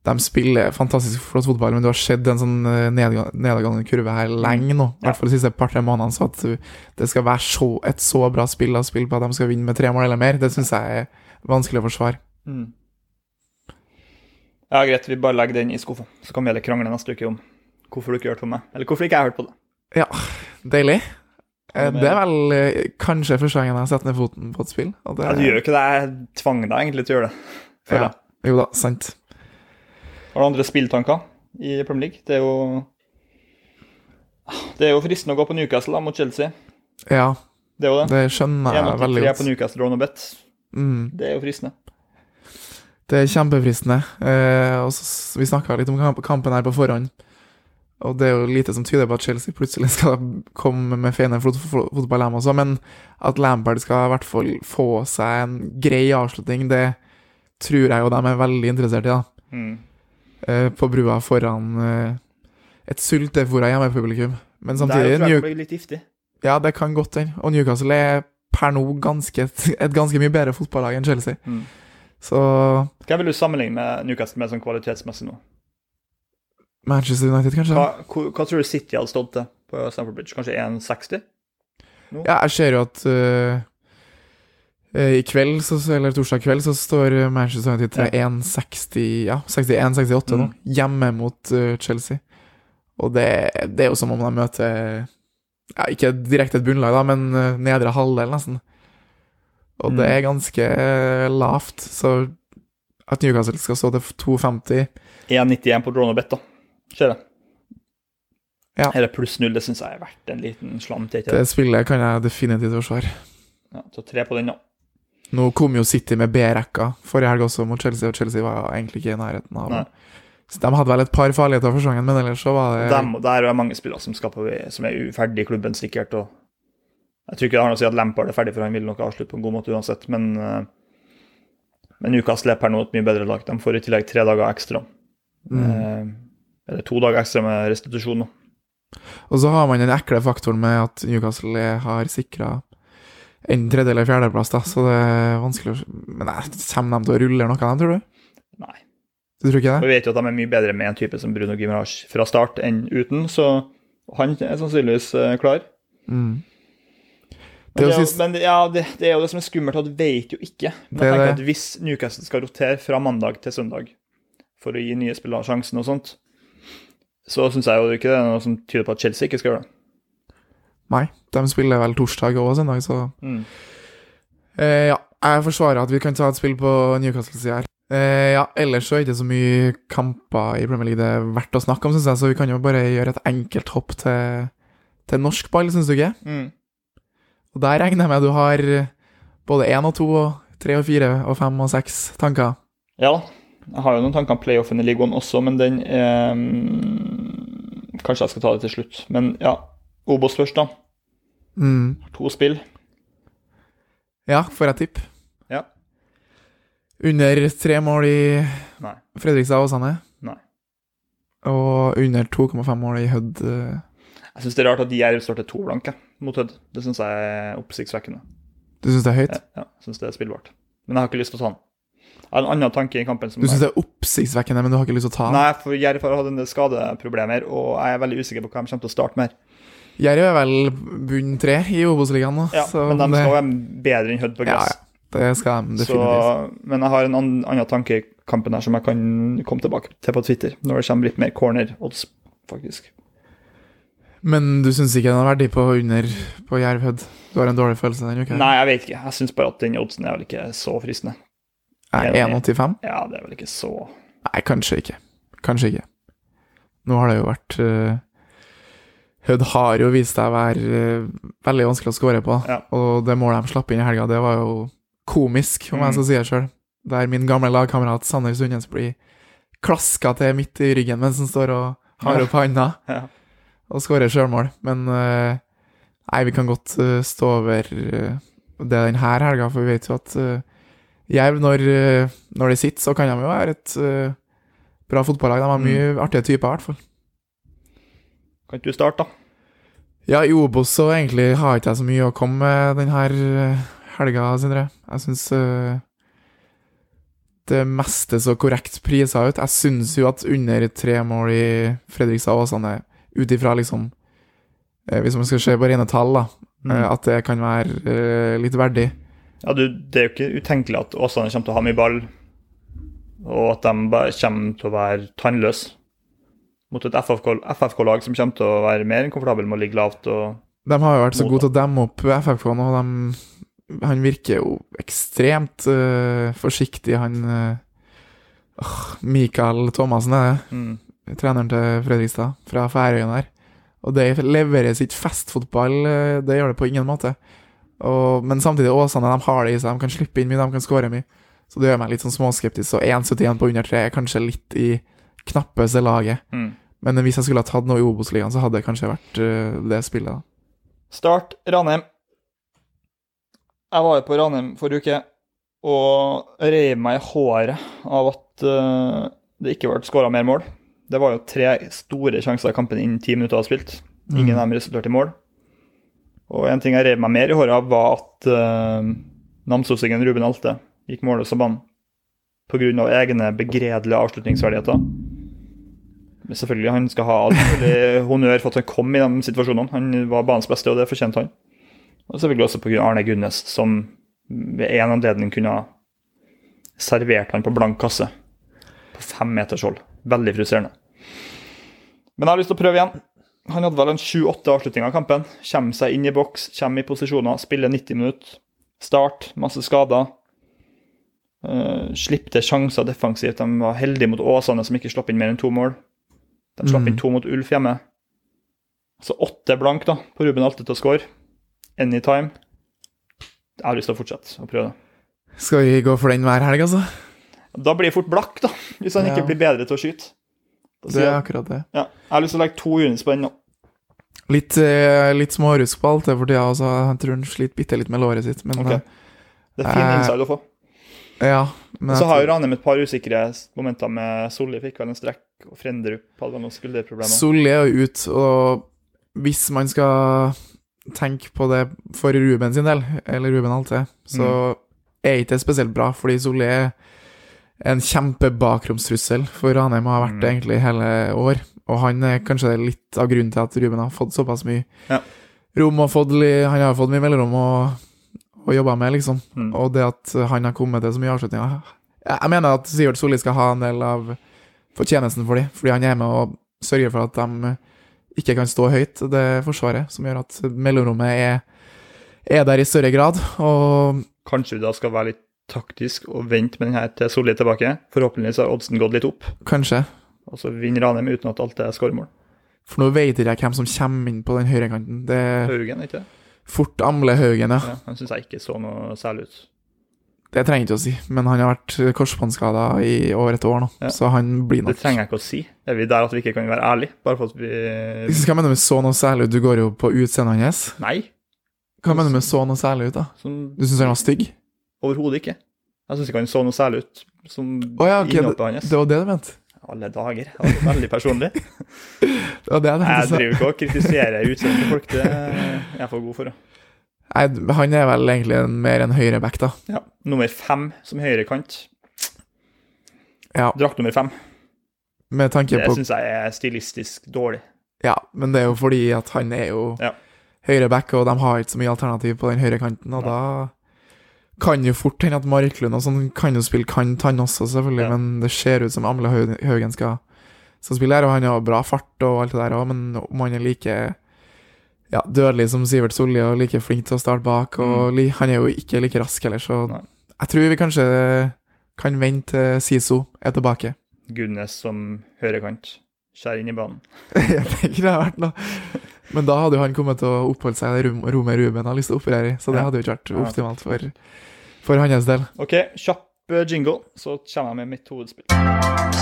Speaker 2: de spiller fantastisk flott fotball, men du har sett en sånn øh, nedadgående kurve her lenge nå. I hvert fall de siste par-tre månedene. Så at det skal være så, et så bra spill å spille på at de skal vinne med tre mål eller mer, det syns jeg er vanskelig å forsvare.
Speaker 1: mm. Ja, greit. Vi bare legger den i skuffa. Så kan vi heller krangle neste uke om hvorfor du ikke hørte på meg. Eller hvorfor ikke jeg hørte på det.
Speaker 2: Eh,
Speaker 1: Ja, deilig.
Speaker 2: Det er vel eh, kanskje første gangen jeg setter ned foten på et spill. Det,
Speaker 1: Ja, du gjør jo ikke det. Jeg tvang deg egentlig til å gjøre det.
Speaker 2: Ja. Jo da, sant.
Speaker 1: Har du andre spilltanker i Premier League? Det er jo Det er jo fristende å gå på Newcastle da, mot Chelsea.
Speaker 2: Ja,
Speaker 1: Det er jo det.
Speaker 2: det skjønner jeg veldig
Speaker 1: godt. på. Newcastle og Bet.
Speaker 2: Mm,
Speaker 1: Det er jo fristende.
Speaker 2: det er kjempefristende. Eh, vi snakka litt om kampen her på forhånd. Og det er jo lite som tyder på at Chelsea plutselig skal komme med fine fot fot fotball, dem også. Men at Lampard skal i hvert fall få seg en grei avslutning, det tror jeg jo de er veldig interessert i. da.
Speaker 1: Mm.
Speaker 2: Uh, på brua foran uh, et sultefòra hjemmepublikum. Men
Speaker 1: Det er jo, litt giftig.
Speaker 2: Ja, det kan godt hende. Og Newcastle er per nå ganske, et ganske mye bedre fotballag enn Chelsea.
Speaker 1: Mm.
Speaker 2: Så
Speaker 1: Hva vil du sammenligne med Newcastle med sånn kvalitetsmessig nå?
Speaker 2: Manchester United, kanskje?
Speaker 1: Hva, hva, hva tror du City hadde stått til på Stamford Bridge? Kanskje 1,60?
Speaker 2: Ja, jeg ser jo at eh, i kveld, så, eller torsdag kveld, så står Manchester United til 1,60 Ja, 61-68 nå.
Speaker 1: Mm.
Speaker 2: Hjemme mot uh, Chelsea. Og det, det er jo som om de møter ja, Ikke direkte et bunnlag, da, men nedre halvdel, nesten. Og det
Speaker 1: Mm.
Speaker 2: er ganske lavt, så at Newcastle skal stå til 2,50
Speaker 1: 1,91 på Drone Bet, da. Ser jeg.
Speaker 2: Ja.
Speaker 1: Eller pluss null, det syns jeg er verdt en liten slam
Speaker 2: Det
Speaker 1: det?
Speaker 2: spillet kan jeg definitivt forsvare.
Speaker 1: Ja, så tre på den, da.
Speaker 2: Nå kom jo City med B-rekka forrige helg også mot Chelsea, og Chelsea var egentlig ikke i nærheten av
Speaker 1: Nei.
Speaker 2: Så De hadde vel et par farligheter for sesongen, men ellers så var det
Speaker 1: Dem, der er mange spillere som, skal på, som er uferdig i klubben, sikkert. og Jeg tror ikke det har noe å si at Lampard er ferdig, for han vil nok avslutte på en god måte uansett. Men, eh, men Newcastle er per nå et mye bedre lag. De får i tillegg tre dager ekstra.
Speaker 2: mm.
Speaker 1: Eh, eller to dager ekstra med restitusjon. nå?
Speaker 2: Og så har man den ekle faktoren med at Newcastle er- har sikra en tredje- eller fjerdeplass, da, så det er vanskelig å Men nei, kommer de til å rulle noe av dem, tror du?
Speaker 1: Nei.
Speaker 2: Du tror ikke
Speaker 1: Og
Speaker 2: det?
Speaker 1: vi vet jo at de er mye bedre med en type som Bruno Gimaraj fra start enn uten, så han er sannsynligvis eh, klar.
Speaker 2: Mm.
Speaker 1: Men,
Speaker 2: Det er
Speaker 1: det, er
Speaker 2: sist-
Speaker 1: men det- ja, det, det er jo det som er skummelt, at du vet jo ikke. Men
Speaker 2: Det er
Speaker 1: jeg tenker
Speaker 2: det.
Speaker 1: at Hvis Newcastle skal rotere fra mandag til søndag for å gi nye spillere sjansen og sånt, så syns jeg jo ikke det er noe som tyder på at Chelsea ikke skal gjøre det.
Speaker 2: Nei, de spiller vel torsdag og søndag, så
Speaker 1: Mm.
Speaker 2: eh, Ja, jeg forsvarer at vi kan ta et spill på Newcastle-sida her. Eh, ja, ellers så er det ikke så mye kamper i Premier League det er verdt å snakke om, syns jeg, så vi kan jo bare gjøre et enkelt hopp til, til norsk ball, syns du ikke?
Speaker 1: Mm.
Speaker 2: Og der regner jeg med at du har både én og to og tre og fire og fem og seks tanker.
Speaker 1: Ja, jeg har jo noen tanker om playoffen i ligaen også, men den er mm, Kanskje jeg skal ta det til slutt. Men ja, Obos først, da.
Speaker 2: Mm.
Speaker 1: To spill.
Speaker 2: Ja, får jeg tippe?
Speaker 1: Ja.
Speaker 2: Under tre mål i
Speaker 1: Nei.
Speaker 2: Fredrikstad Åsane.
Speaker 1: Nei.
Speaker 2: Og under 2,5 mål i Hødd. eh,
Speaker 1: Jeg syns det er rart at Jerv står til to blanke mot Hødd. Det syns jeg er oppsiktsvekkende.
Speaker 2: Du syns det er høyt?
Speaker 1: Ja, ja, jeg synes det er spillbart. Men jeg har ikke lyst til å ta den. En annen tanke i kampen. som
Speaker 2: Du syns det er oppsiktsvekkende, men du har ikke lyst til å ta den?
Speaker 1: Nei, for Jerv har hatt skadeproblemer, og jeg er veldig usikker på hva de kommer til å starte med.
Speaker 2: Jerv er vel bunn tre i Obos-ligaen nå,
Speaker 1: Ja, men de skal være bedre enn Hødd på gress.
Speaker 2: ja, det skal de
Speaker 1: Så, men jeg har en annen, tanke i kampen her som jeg kan komme tilbake til på Twitter, når det kommer litt mer corner-odds, faktisk.
Speaker 2: Men du syns ikke den har verdi på under på Jerv Hødd? Du har en dårlig følelse denne uka?
Speaker 1: Nei, jeg vet ikke. Jeg syns bare at den oddsen er vel ikke så fristende.
Speaker 2: Nei, 1,85?
Speaker 1: Ja, det er vel ikke så
Speaker 2: Nei, kanskje ikke. Kanskje ikke. Nå har det jo vært uh, Hødd har jo vist seg å være eh, veldig vanskelig å skåre på.
Speaker 1: Ja.
Speaker 2: Og det målet de slapp inn i helga, det var jo komisk, om
Speaker 1: Mm.
Speaker 2: jeg skal si det sjøl. Der min gamle lagkamerat Sander Sundnes blir klaska til midt i ryggen mens han står og har opp handa
Speaker 1: Ja.
Speaker 2: og skårer sjølmål. Men eh, nei, vi kan godt eh, stå over det det denne helga, for vi vet jo at Jerv, når, eh, når de sitter, så kan de jo være et uh, bra fotballag. De har
Speaker 1: Mm.
Speaker 2: mye artige typer, i hvert fall.
Speaker 1: Kan ikke du starte, da?
Speaker 2: Ja, i Obos så egentlig har ikke jeg så mye å komme med denne helga, Sindre. Jeg syns uh, det meste så korrekt prisa ut. Jeg syns jo at under tre mål i Fredrikstad Åsane, ut ifra liksom eh, Hvis man skal se på rene tall, da,
Speaker 1: Mm.
Speaker 2: eh, at det kan være uh, litt verdig.
Speaker 1: Ja, du, det er jo ikke utenkelig at Åsane kommer til å ha mye ball, og at de bare kommer til å være tannløse mot et FFK FFK-lag som kommer til å være mer enn komfortabel med å ligge lavt. og
Speaker 2: De har jo vært så gode til å demme opp FFK nå. De, han virker jo ekstremt uh, forsiktig, han uh, Mikael Thomassen er det.
Speaker 1: mm.
Speaker 2: treneren til Fredrikstad, fra Færøyene her. Og det leveres ikke festfotball, eh, det gjør det på ingen måte. Og, men samtidig, Åsane de har det i seg, de kan slippe inn mye, de kan skåre mye. Så det gjør meg litt sånn småskeptisk. Og 1,71 på under 3 er kanskje litt i knappeste laget.
Speaker 1: Mm.
Speaker 2: Men hvis jeg skulle ha tatt noe i Obos-ligaen, så hadde det kanskje vært uh, det spillet. da.
Speaker 1: Start Ranheim. Jeg var jo på Ranheim forrige uke og reiv meg i håret av at uh, det ikke ble skåra mer mål. Det var jo tre store sjanser i kampen innen ti minutter var spilt. Ingen av dem resulterte i mål. Og en ting jeg rev meg mer i håret av, var at uh, namsosingen Ruben Alte gikk målløs av banen pga. egne begredelige avslutningsverdigheter. Men selvfølgelig, han skal ha all honnør for at han kom i de situasjonene. Han var banens beste, og det fortjente han. Og selvfølgelig også pga. Arne Gunnes, som ved en anledning kunne ha servert han på blank kasse på fem meters hold. Veldig frustrerende. Men jeg har lyst til å prøve igjen. Han hadde vel en sju-åtte avslutninger av kampen. Kommer seg inn i boks, kommer i posisjoner, spiller 90 minutter. Start, masse skader. Uh, Slipp til sjanser defensivt. De var heldige mot Åsane, som ikke slapp inn mer enn to mål. De slapp
Speaker 2: Mm.
Speaker 1: inn to mot Ulf hjemme. Så åtte blank da, på Ruben Alte til å score. Anytime. Jeg har lyst til å fortsette å prøve det.
Speaker 2: Skal vi gå for den hver helg, altså?
Speaker 1: Da blir det fort blakk, da, hvis han
Speaker 2: Ja.
Speaker 1: ikke blir bedre til å skyte. Da
Speaker 2: Det er akkurat det.
Speaker 1: Ja, jeg har lyst til å legge to units på den nå.
Speaker 2: Litt, eh, litt smårusk på alt det for tida Altså, Jeg tror han sliter bitte litt med låret sitt, men
Speaker 1: Ok.
Speaker 2: eh,
Speaker 1: Det er fin
Speaker 2: Eh,
Speaker 1: inside å få.
Speaker 2: ja. Men
Speaker 1: Så har jo Ranheim et par usikre momenter med Solli fikk vel en strekk, og Frenderup hadde noen skulderproblemer.
Speaker 2: Solli er jo ute, og hvis man skal tenke på det for Ruben sin del, eller Ruben Alte, så
Speaker 1: Mm.
Speaker 2: er ikke det spesielt bra, fordi Solli er, en kjempebakromstrussel for Ranheim, og har vært det
Speaker 1: Mm.
Speaker 2: egentlig hele år. Og han er kanskje litt av grunnen til at Ruben har fått såpass mye
Speaker 1: Ja.
Speaker 2: rom og fått, Han har fått mye mellomrom å, å jobbe med, liksom.
Speaker 1: Mm.
Speaker 2: Og det at han har kommet til så mye avslutninger jeg mener at Sivert Solli skal ha en del av fortjenesten for dem, fordi han er med og sørger for at de ikke kan stå høyt, det forsvaret, som gjør at mellomrommet er, er der i større grad. Og
Speaker 1: Kanskje du da skal være litt taktisk og vente med den her til Solli er tilbake. Forhåpentligvis har oddsen gått litt opp,
Speaker 2: kanskje
Speaker 1: og så vinner Ranheim uten at alt er skåremål.
Speaker 2: For nå vet jeg hvem som kommer inn på den høyrekanten. Det
Speaker 1: Haugen, ikke det?
Speaker 2: fort Amle Haugen, ja.
Speaker 1: Ja, han syns jeg ikke så noe særlig ut.
Speaker 2: Det trenger jeg ikke å si, men han har vært korsbåndskada i over et år nå,
Speaker 1: Ja.
Speaker 2: så han blir nok
Speaker 1: Det trenger jeg ikke å si. Er vi der at vi ikke kan være ærlige? Bare for at vi
Speaker 2: Hva mener du med så noe særlig ut? Du går jo på utseendet hans.
Speaker 1: Nei.
Speaker 2: Hva mener du med så noe særlig ut, da?
Speaker 1: Som
Speaker 2: Du syns han var stygg?
Speaker 1: Overhodet ikke. Jeg syns ikke han så noe særlig ut som
Speaker 2: oh, ja, okay.
Speaker 1: innhoppet hans.
Speaker 2: Det var det du mente?
Speaker 1: Alle dager. Det var veldig personlig.
Speaker 2: Det var det jeg
Speaker 1: Jeg driver ikke og kritiserer utseendet til folk. Det er jeg for god for.
Speaker 2: Nei, han er vel egentlig en, mer en høyreback, da.
Speaker 1: Ja. Nummer fem som høyrekant.
Speaker 2: Ja,
Speaker 1: Drakt nummer fem.
Speaker 2: med tanke
Speaker 1: Det
Speaker 2: på
Speaker 1: syns jeg er stilistisk dårlig.
Speaker 2: Ja, men det er jo fordi at han er jo
Speaker 1: Ja.
Speaker 2: høyreback, og de har ikke så mye alternativ på den høyrekanten, og
Speaker 1: ja.
Speaker 2: da kan jo fort hende at Marklund og sånn kan jo spille kant, han også, selvfølgelig,
Speaker 1: Ja.
Speaker 2: men det ser ut som Amle Haugen skal, skal spille her, og han har bra fart og alt det der òg, men om han er like ja, dødelig som Sivert Solli og like flink til å starte bak, og li, han er jo ikke like rask heller, så
Speaker 1: Mm. Nei.
Speaker 2: jeg tror vi kanskje kan vente til Siso er tilbake.
Speaker 1: Gunnes som høyrekant. skjærer inn i banen.
Speaker 2: Jeg tenker det har vært noe Men da hadde jo han kommet til å oppholde seg i det rom- rommet Ruben har lyst til å operere i, så det
Speaker 1: Ja.
Speaker 2: hadde jo ikke vært optimalt for, for hans del.
Speaker 1: OK, kjapp eh, jingle, så kommer jeg med mitt hovedspill.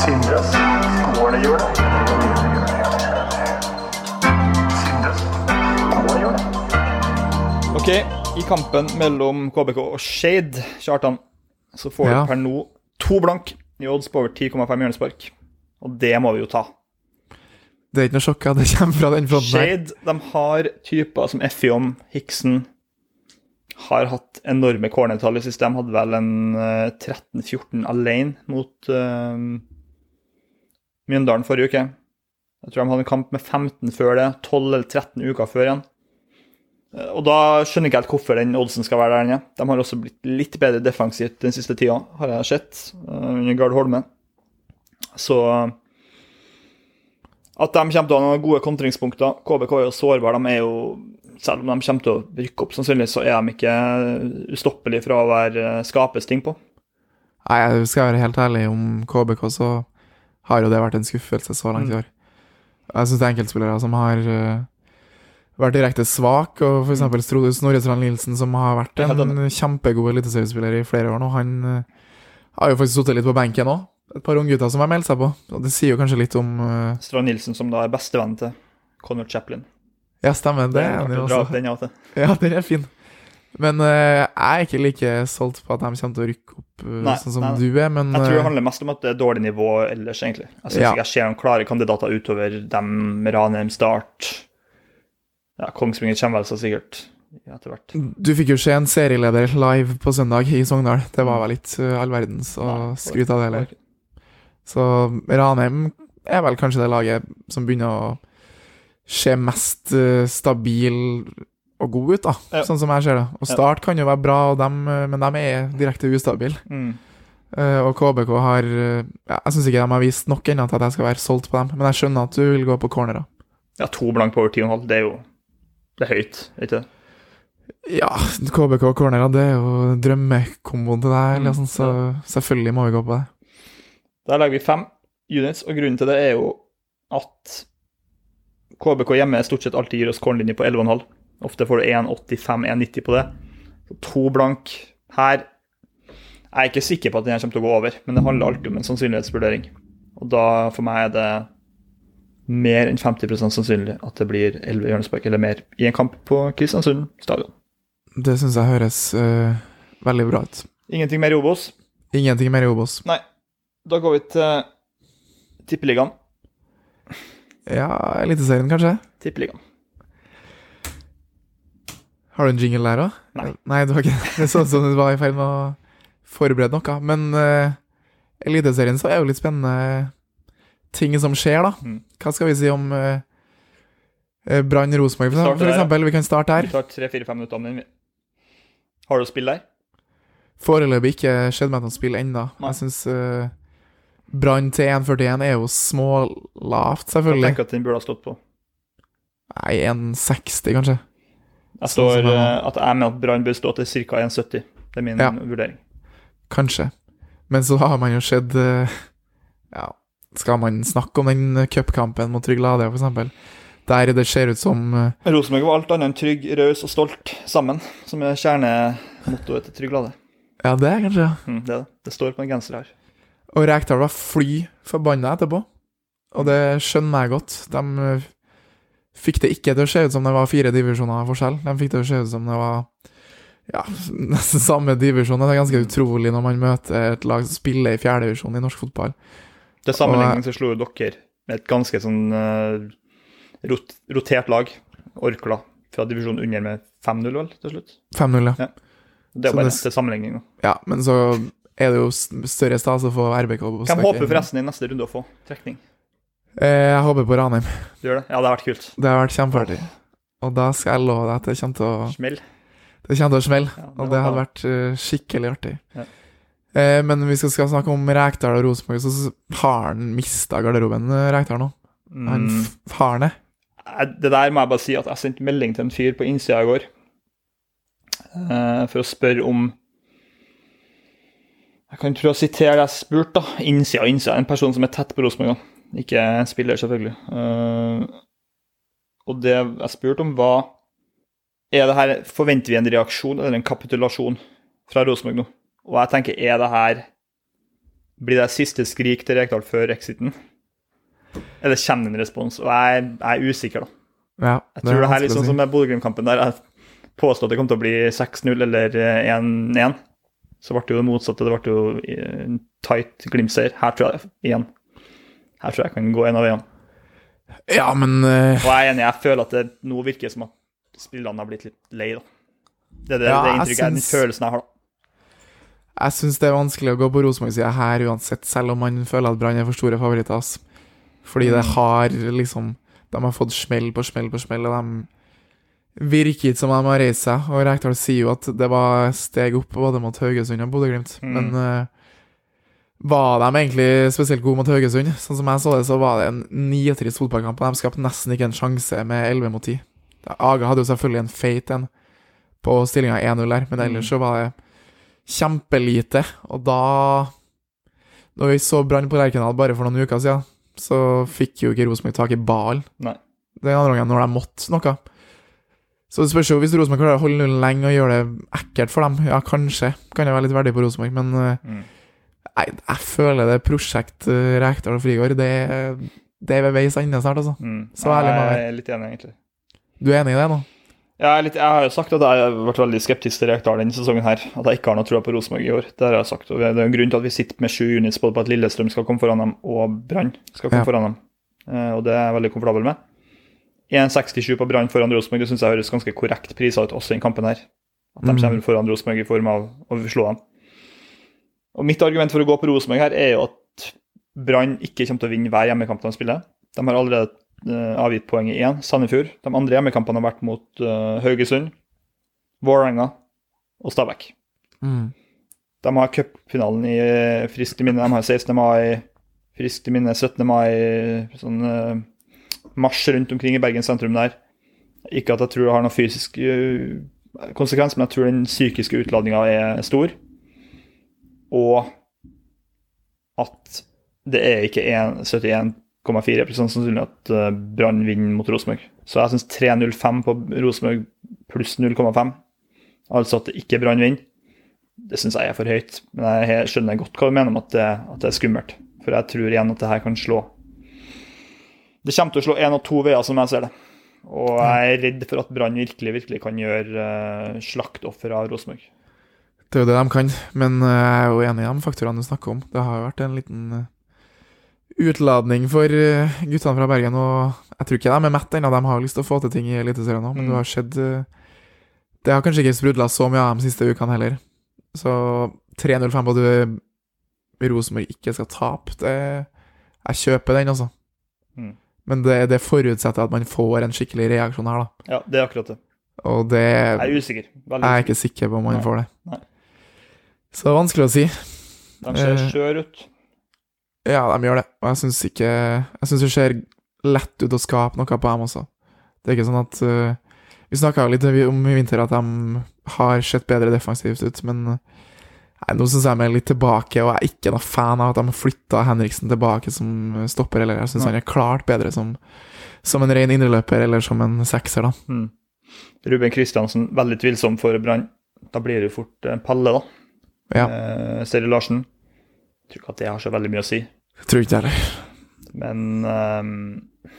Speaker 3: Sindres.
Speaker 1: OK, i kampen mellom KBK og Shade, Kjartan, så får
Speaker 2: Ja.
Speaker 1: du per nå to blank i odds på over 10,5 hjørnespark. Og det må vi jo ta.
Speaker 2: Det er ikke noe sjokk at det kommer fra den fronten her.
Speaker 1: Shade de har typer som Effiom, Hiksen Har hatt enorme cornertall i systemet. Hadde vel en eh, 13-14 alene mot uh, Mjøndalen forrige uke. Jeg tror de hadde en kamp med 15 før det. 12 eller 13 uker før igjen. Eh, Og da skjønner jeg ikke helt hvorfor den oddsen skal være der inne. De har også blitt litt bedre defensivt den siste tida, har jeg sett, eh, under Gard Holme. Så at de kommer til å ha noen gode kontringspunkter. KBK er jo sårbare. De er jo, selv om de kommer til å rykke opp, sannsynligvis, så er de ikke ustoppelige fra å være skapes ting på.
Speaker 2: Nei, jeg skal være helt ærlig om KBK, så har jo det vært en skuffelse så langt i
Speaker 1: Mm.
Speaker 2: år. Jeg syns det er enkeltspillere som har eh, vært direkte svak, og f.eks. Snorre Strand Nilsen, som har vært en kjempegod eliteseriespiller i flere år nå, han eh, har jo faktisk sittet litt på benken òg. Et par unggutter som har meldt seg på. Og det sier jo kanskje litt om uh...
Speaker 1: Strand Nilsen, som da er bestevennen til Conor Chaplin.
Speaker 2: Ja, stemmer. Det er
Speaker 1: enig
Speaker 2: også.
Speaker 1: den av til.
Speaker 2: Ja, den er fin. Men uh, jeg er ikke like solgt på at de kommer til å rykke opp uh,
Speaker 1: Nei,
Speaker 2: sånn som
Speaker 1: nei,
Speaker 2: du er, men
Speaker 1: Jeg tror det
Speaker 2: eh,
Speaker 1: handler mest om at det er dårlig nivå ellers, egentlig. Jeg syns
Speaker 2: Ja.
Speaker 1: ikke jeg ser noen klare kandidater utover dem med Ranheim Start. Ja, Kongsvinger kommer vel så sikkert etter hvert.
Speaker 2: Du fikk jo se en serieleder live på søndag i Sogndal. Det var vel uh, all verdens å skryte av det heller. Så Ranheim er vel kanskje det laget som begynner å se mest eh, stabil og god ut, da,
Speaker 1: Ja.
Speaker 2: sånn som jeg ser det. Og Start kan jo være bra, dem, eh, men de er direkte ustabile.
Speaker 1: Mm.
Speaker 2: Uh, og KBK har ja, Jeg syns ikke de har vist nok ennå til at jeg skal være solgt på dem, men jeg skjønner at du vil gå på cornerer.
Speaker 1: Ja, to blank på over 10,5, det er jo det er høyt, ikke det?
Speaker 2: Ja, KBK og cornerer, det er jo drømmekomboen til deg,
Speaker 1: Mm,
Speaker 2: liksom, så selvfølgelig må vi gå på det.
Speaker 1: Der legger vi fem units, og grunnen til det er jo at KBK hjemme stort sett alltid gir oss kornlinje på 11,5. Ofte får du 1,85-1,90 på det. Så to blank her Jeg er ikke sikker på at den her kommer til å gå over, men det handler alltid om en sannsynlighetsvurdering. Og da, for meg, er det mer enn 50% sannsynlig at det blir 11 hjørnespark eller mer i en kamp på Kristiansund stadion.
Speaker 2: Det syns jeg høres uh, veldig bra ut.
Speaker 1: Ingenting mer i Obos.
Speaker 2: Ingenting mer i Obos.
Speaker 1: Nei. Da går vi til Tippeligaen.
Speaker 2: Ja, Eliteserien, kanskje?
Speaker 1: Tippeligaen.
Speaker 2: Har du en jingle der òg?
Speaker 1: Nei.
Speaker 2: Nei, du har ikke det. Det så ut som du var i ferd med å forberede noe. Men uh, Eliteserien så er jo litt spennende ting som skjer, da.
Speaker 1: Mm.
Speaker 2: Hva skal vi si om uh, Brann Rosenborg, for, for eksempel? Vi kan starte her.
Speaker 1: Vi tar tre-fire-fem minutter om den. Har du spill der?
Speaker 2: Foreløpig ikke skjedd meg noe spill ennå. Jeg syns uh, Brann til 1,41 er jo smålavt,
Speaker 1: Jeg
Speaker 2: selvfølgelig.
Speaker 1: tenker at den burde ha stått på.
Speaker 2: Nei, 1,60 kanskje.
Speaker 1: Jeg
Speaker 2: Sånn
Speaker 1: står
Speaker 2: jeg-
Speaker 1: eh, at jeg mener at Brann bør stå til ca. 1,70. Det er min
Speaker 2: Ja.
Speaker 1: vurdering.
Speaker 2: Kanskje. Men så har man jo sett eh, Ja, skal man snakke om den cupkampen mot Trygg Lade, eksempel? Der det ser ut som eh,
Speaker 1: Rosenborg var alt annet enn trygg, raus og stolt sammen, som er kjernemottoet til Trygg Lade.
Speaker 2: Ja, det er kanskje
Speaker 1: Mm, det det. Det står på en genser her.
Speaker 2: Og Rekdal var fly forbanna etterpå. Og det skjønner jeg godt. De eh, fikk det ikke til å se ut som det var fire divisjoner forskjell. De fikk det til å se ut som det var ja, nesten samme divisjon. Det er ganske utrolig når man møter et lag som spiller i fjerdedivisjon i norsk fotball.
Speaker 1: Til sammenligning så slo jo dere med et ganske sånn uh, rotert lag, Orkla, fra divisjonen under med 5-0, vel, til slutt.
Speaker 2: 5-0, ja.
Speaker 1: Det er bare
Speaker 2: det-
Speaker 1: til sammenligning.
Speaker 2: ja. Men så er det jo større stas å få RBK på
Speaker 1: Hvem
Speaker 2: besøk.
Speaker 1: håper forresten i neste runde å få trekning?
Speaker 2: Eh, Jeg håper på Ranheim.
Speaker 1: Du gjør det? Ja, det har vært kult.
Speaker 2: Det har vært kjempeartig. Og da skal jeg love deg at det kommer til å,
Speaker 1: Smell.
Speaker 2: det kommer til å smelle.
Speaker 1: Ja,
Speaker 2: Og det hadde vært uh, skikkelig artig.
Speaker 1: Ja.
Speaker 2: Eh, men vi skal, skal snakke om Rekdal og Rosenborg, så har han mista garderoben, eh, Rekdal nå. Han
Speaker 1: Mm.
Speaker 2: har han det.
Speaker 1: Det der må jeg bare si at jeg sendte melding til en fyr på innsida i går uh, for å spørre om Jeg kan prøve å sitere det jeg spurte, da. Innsida innsida. En person som er tett på Rosenborg. Ikke en spiller, selvfølgelig. Uh, og det jeg spurte om, var er det her, Forventer vi en reaksjon eller en kapitulasjon fra Rosenborg nå? Og jeg tenker, er det her Blir det siste skrik til Rekdal før exiten? Eller kommer det en respons? Og jeg, jeg er usikker, da.
Speaker 2: Ja,
Speaker 1: Jeg tror det, her er litt sånn som med Bodø-Glimt-kampen, der jeg påstod at det kom til å bli 6-0 eller eh, 1-1. Så ble det jo det motsatte. Det ble jo eh, en tight Glimt-seier. Her tror jeg igjen. Her tror jeg kan gå en av veiene.
Speaker 2: Ja, men uh...
Speaker 1: Og jeg er enig, jeg føler at det nå virker som at spillerne har blitt litt lei, da. Det er det,
Speaker 2: Ja,
Speaker 1: det
Speaker 2: jeg
Speaker 1: inntrykket, den følelsen jeg har, da.
Speaker 2: jeg syns det er vanskelig å gå på Rosenborg-sida her uansett, selv om man føler at Brann er for store favoritter. ass. Fordi det
Speaker 1: Mm.
Speaker 2: har liksom De har fått smell på smell på smell, og de virker ikke som de har reist seg. Og Rekdal sier jo at det var steg opp både mot Haugesund og Bodø-Glimt.
Speaker 1: Mm.
Speaker 2: Men uh, var de egentlig spesielt gode mot Haugesund? Sånn som jeg så det, så var det en nitrist fotballkamp, og de skapte nesten ikke en sjanse med 11 mot 10. Aga hadde jo selvfølgelig en feit en på stillinga 1-0 der, men ellers
Speaker 1: Mm.
Speaker 2: så var det kjempelite. Og da Når vi så Brann på Lerkendal bare for noen uker siden, så fikk jo ikke Rosenborg tak i ballen den andre gangen når de måtte noe. Så det spørs jo hvis Rosenborg klarer å holde nullen lenge og gjøre det ekkelt for dem. Ja, kanskje kan jeg være litt verdig på Rosenborg, men eh,
Speaker 1: Mm.
Speaker 2: jeg, jeg føler det prosjekt uh, Rekdal og Frigård, det, det er ved veis ende snart, altså.
Speaker 1: Mm.
Speaker 2: Så ærlig må jeg
Speaker 1: jeg er litt enig, egentlig.
Speaker 2: Du er enig i det nå?
Speaker 1: Jeg, litt, jeg har jo sagt at jeg har vært veldig skeptisk til Rekdal denne sesongen. her, At jeg ikke har noe tro på Rosenborg i år. Det har jeg sagt. og Det er en grunn til at vi sitter med sju units både på at Lillestrøm skal komme foran dem, og Brann skal komme
Speaker 2: Ja.
Speaker 1: foran dem. Eh, og det er jeg veldig komfortabel med. 1,67 på Brann foran Rosenborg det synes jeg høres ganske korrekt prisa ut også i den kampen her. At de
Speaker 2: Mhm.
Speaker 1: kommer foran Rosenborg i form av å slå dem. Og Mitt argument for å gå på Rosenborg her er jo at Brann ikke kommer til å vinne hver hjemmekamp de spiller. De har allerede uh, avgitt poeng i én, Sandefjord. De andre hjemmekampene har vært mot uh, Haugesund, Vålerenga og Stabæk.
Speaker 2: Mm.
Speaker 1: De har cupfinalen i eh, friskt minne. De har 16. mai, friskt i minne 17. mai, sånn eh, marsj rundt omkring i Bergen sentrum der. Ikke at jeg tror det har noen fysisk eh, konsekvens, men jeg tror den psykiske utladninga er stor. Og at det er ikke en- 71,4 sannsynlig at eh, Brann vinner mot Rosenborg. Så jeg syns 3,05 på Rosenborg pluss 0,5, altså at det ikke Brann vinner, det syns jeg er for høyt. Men jeg skjønner godt hva du mener om at det, at det er skummelt. For jeg tror igjen at det her kan slå Det kommer til å slå én av to veier, som jeg ser det. Og jeg er redd for at Brann virkelig virkelig kan gjøre uh, slaktoffer av Rosenborg.
Speaker 2: Det er jo det de kan, men eh, jeg er jo enig i de faktorene du snakker om. Det har jo vært en liten eh, utladning for guttene fra Bergen, og jeg tror ikke de er mette ennå. De har lyst til å få til ting i Eliteserien òg, men
Speaker 1: Mm.
Speaker 2: det har skjedd Det har kanskje ikke sprudla så mye av de siste ukene heller. Så 3-0-5 på at Rosenborg ikke skal tape. Det, jeg kjøper den, altså. Men det, det forutsetter at man får en skikkelig reaksjon her, da.
Speaker 1: Ja, det er akkurat det.
Speaker 2: Og det
Speaker 1: Jeg er usikker. Veldig
Speaker 2: Jeg er ikke sikker på om man
Speaker 1: Nei.
Speaker 2: får det.
Speaker 1: Nei.
Speaker 2: Så det er vanskelig å si.
Speaker 1: De ser
Speaker 2: Eh,
Speaker 1: skjøre ut.
Speaker 2: Ja, de gjør det. Og jeg syns ikke Jeg syns det ser lett ut å skape noe på dem også. Det er ikke sånn at uh, Vi snakka litt om i vinter at de har sett bedre defensivt ut, men nei, nå syns jeg meg litt tilbake, og jeg er ikke noe fan av at de har flytta Henriksen tilbake som stopper. Eller jeg syns han er klart bedre som, som en ren indreløper eller som en sekser, da.
Speaker 1: Mm. Ruben Kristiansen, veldig tvilsom for Brann. Da blir det fort palle, da.
Speaker 2: Ja,
Speaker 1: Eh, Seri Larsen. Jeg tror ikke at det har så veldig mye å si.
Speaker 2: Jeg tror ikke jeg heller.
Speaker 1: Men eh,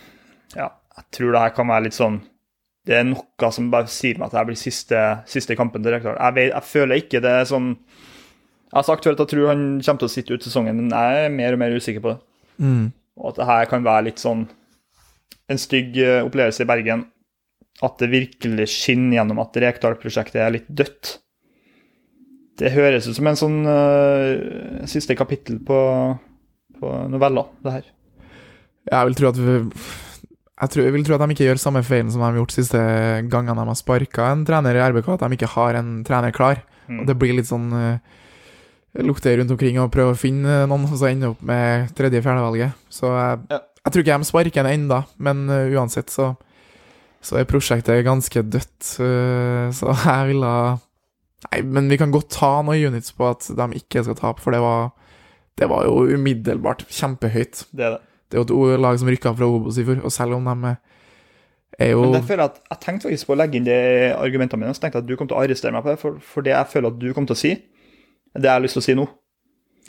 Speaker 1: ja, jeg tror det her kan være litt sånn Det er noe som bare sier meg at det blir siste, siste kampen til Rekdal. Jeg, jeg føler ikke det er sånn Jeg har sagt før at jeg tror han kommer til å sitte ut sesongen, men jeg er mer og mer usikker på det.
Speaker 2: Mm.
Speaker 1: Og at det her kan være litt sånn en stygg eh, opplevelse i Bergen. At det virkelig skinner gjennom at Rekdal-prosjektet er litt dødt. Det høres ut som en sånn uh, siste kapittel på, på novella, det her.
Speaker 2: Jeg vil tro at vi, jeg, tror, jeg vil tro at de ikke gjør samme feilen som de har gjort siste gangene de har sparka en trener i RBK, at de ikke har en trener klar.
Speaker 1: Mm.
Speaker 2: Og det blir litt sånn uh, Lukter rundt omkring og prøver å finne noen, og så ender opp med tredje-fjerdevalget. Så jeg,
Speaker 1: Ja.
Speaker 2: jeg tror ikke de sparker en enda, men uh, uansett så, så er prosjektet ganske dødt. uh, så jeg ville Nei, men vi kan godt ta noen units på at de ikke skal tape, for det var, det var jo umiddelbart kjempehøyt.
Speaker 1: Det er det.
Speaker 2: Det er jo et lag som rykka fra Obos i fjor, og selv om de er jo
Speaker 1: Men føler at jeg tenkte faktisk på å legge inn de argumentene mine, så tenkte jeg at du kom til å arrestere meg på det, for, for det jeg føler at du kom til å si, det jeg har lyst til å si nå,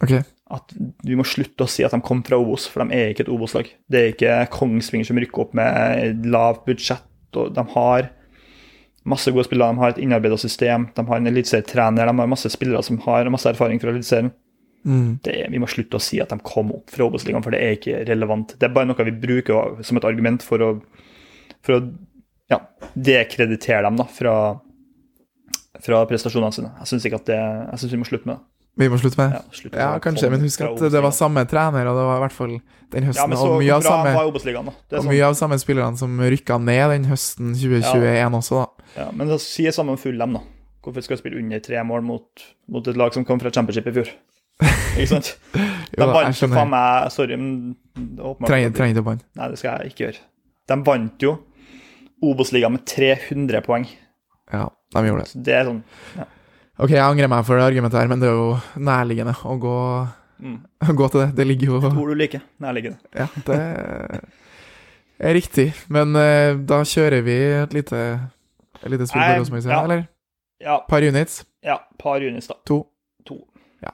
Speaker 2: Okay.
Speaker 1: at vi må slutte å si at de kom fra Obos, for de er ikke et Obos-lag. Det er ikke Kongsvinger som rykker opp med lavt budsjett, og de har masse gode spillere, de har et innarbeidet system, de har en eliteserietrener, de har masse spillere som har masse erfaring fra eliteserien.
Speaker 2: mm.
Speaker 1: Vi må slutte å si at de kom opp fra Obos-ligaen, for det er ikke relevant. Det er bare noe vi bruker som et argument for å, for å ja, dekreditere dem da, fra, fra prestasjonene sine. Jeg syns vi må slutte med det.
Speaker 2: Vi må slutte med det.
Speaker 1: Ja, slutte med
Speaker 2: Ja, kanskje, men husk at det var samme trener, og det var i hvert fall den høsten,
Speaker 1: ja, så
Speaker 2: og mye av samme Og
Speaker 1: sånn,
Speaker 2: mye av samme spillerne som rykka ned den høsten 2021 også, da.
Speaker 1: ja, men da sier sammen full dem, da. Hvorfor skal vi spille under tre mål mot, mot et lag som kom fra championship i fjor? Ikke sant?
Speaker 2: Jo,
Speaker 1: De vant jo faen meg Sorry, men er
Speaker 2: trenger ikke å banne.
Speaker 1: Nei, det skal jeg ikke gjøre. De vant jo Obos-ligaen med 300 poeng.
Speaker 2: Ja, de gjorde det.
Speaker 1: Det sånn
Speaker 2: Ok, jeg angrer meg for det argumentet her, men det er jo nærliggende å gå,
Speaker 1: mm.
Speaker 2: gå til det. Det ligger jo
Speaker 1: Ord du liker. Nærliggende.
Speaker 2: Ja, det er riktig. Men uh, da kjører vi et lite, et lite spill for Rosenborg,
Speaker 1: ja.
Speaker 2: eller?
Speaker 1: Ja,
Speaker 2: Par units?
Speaker 1: ja par units, da.
Speaker 2: To?
Speaker 1: To. Ja.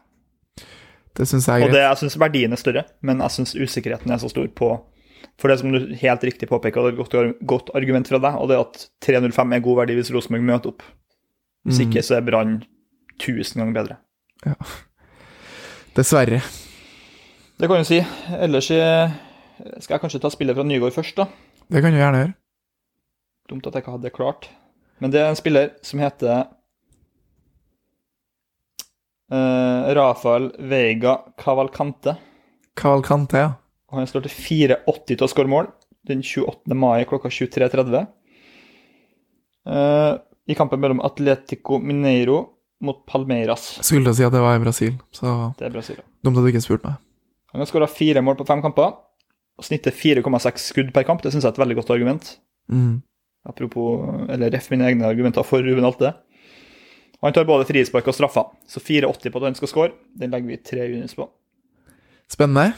Speaker 2: Det syns jeg
Speaker 1: Og
Speaker 2: er
Speaker 1: det,
Speaker 2: greit.
Speaker 1: jeg syns verdien er større, men jeg syns usikkerheten er så stor på For det som du helt riktig påpeker, og det er et godt, godt argument fra deg, og det er at 305 er god verdi hvis Rosenborg møter opp. Hvis
Speaker 2: Mm.
Speaker 1: ikke så er Brann 1000 ganger bedre. Ja.
Speaker 2: Dessverre.
Speaker 1: Det kan du si. Ellers skal jeg kanskje ta spillet fra Nygård først, da.
Speaker 2: Det kan du gjerne gjøre.
Speaker 1: Dumt at jeg ikke hadde det klart. Men det er en spiller som heter uh, Rafael Veiga Cavalcante.
Speaker 2: Cavalcante, ja.
Speaker 1: Han står til 4,80 til å skåre mål den 28. mai klokka 23.30. Uh, I kampen mellom Atletico Mineiro mot Palmeiras.
Speaker 2: Jeg skulle si at det var i Brasil, så
Speaker 1: Det er Brasil.
Speaker 2: dumt at du ikke spurte meg.
Speaker 1: Han har skåra fire mål på fem kamper. Og snittet 4,6 skudd per kamp. Det syns jeg er et veldig godt argument.
Speaker 2: Mm.
Speaker 1: Apropos, eller ref mine egne argumenter for Ruben Alte. Han tar både frispark og straffer. Så 4,80 på at han skal score. Den legger vi tre units på.
Speaker 2: Spennende.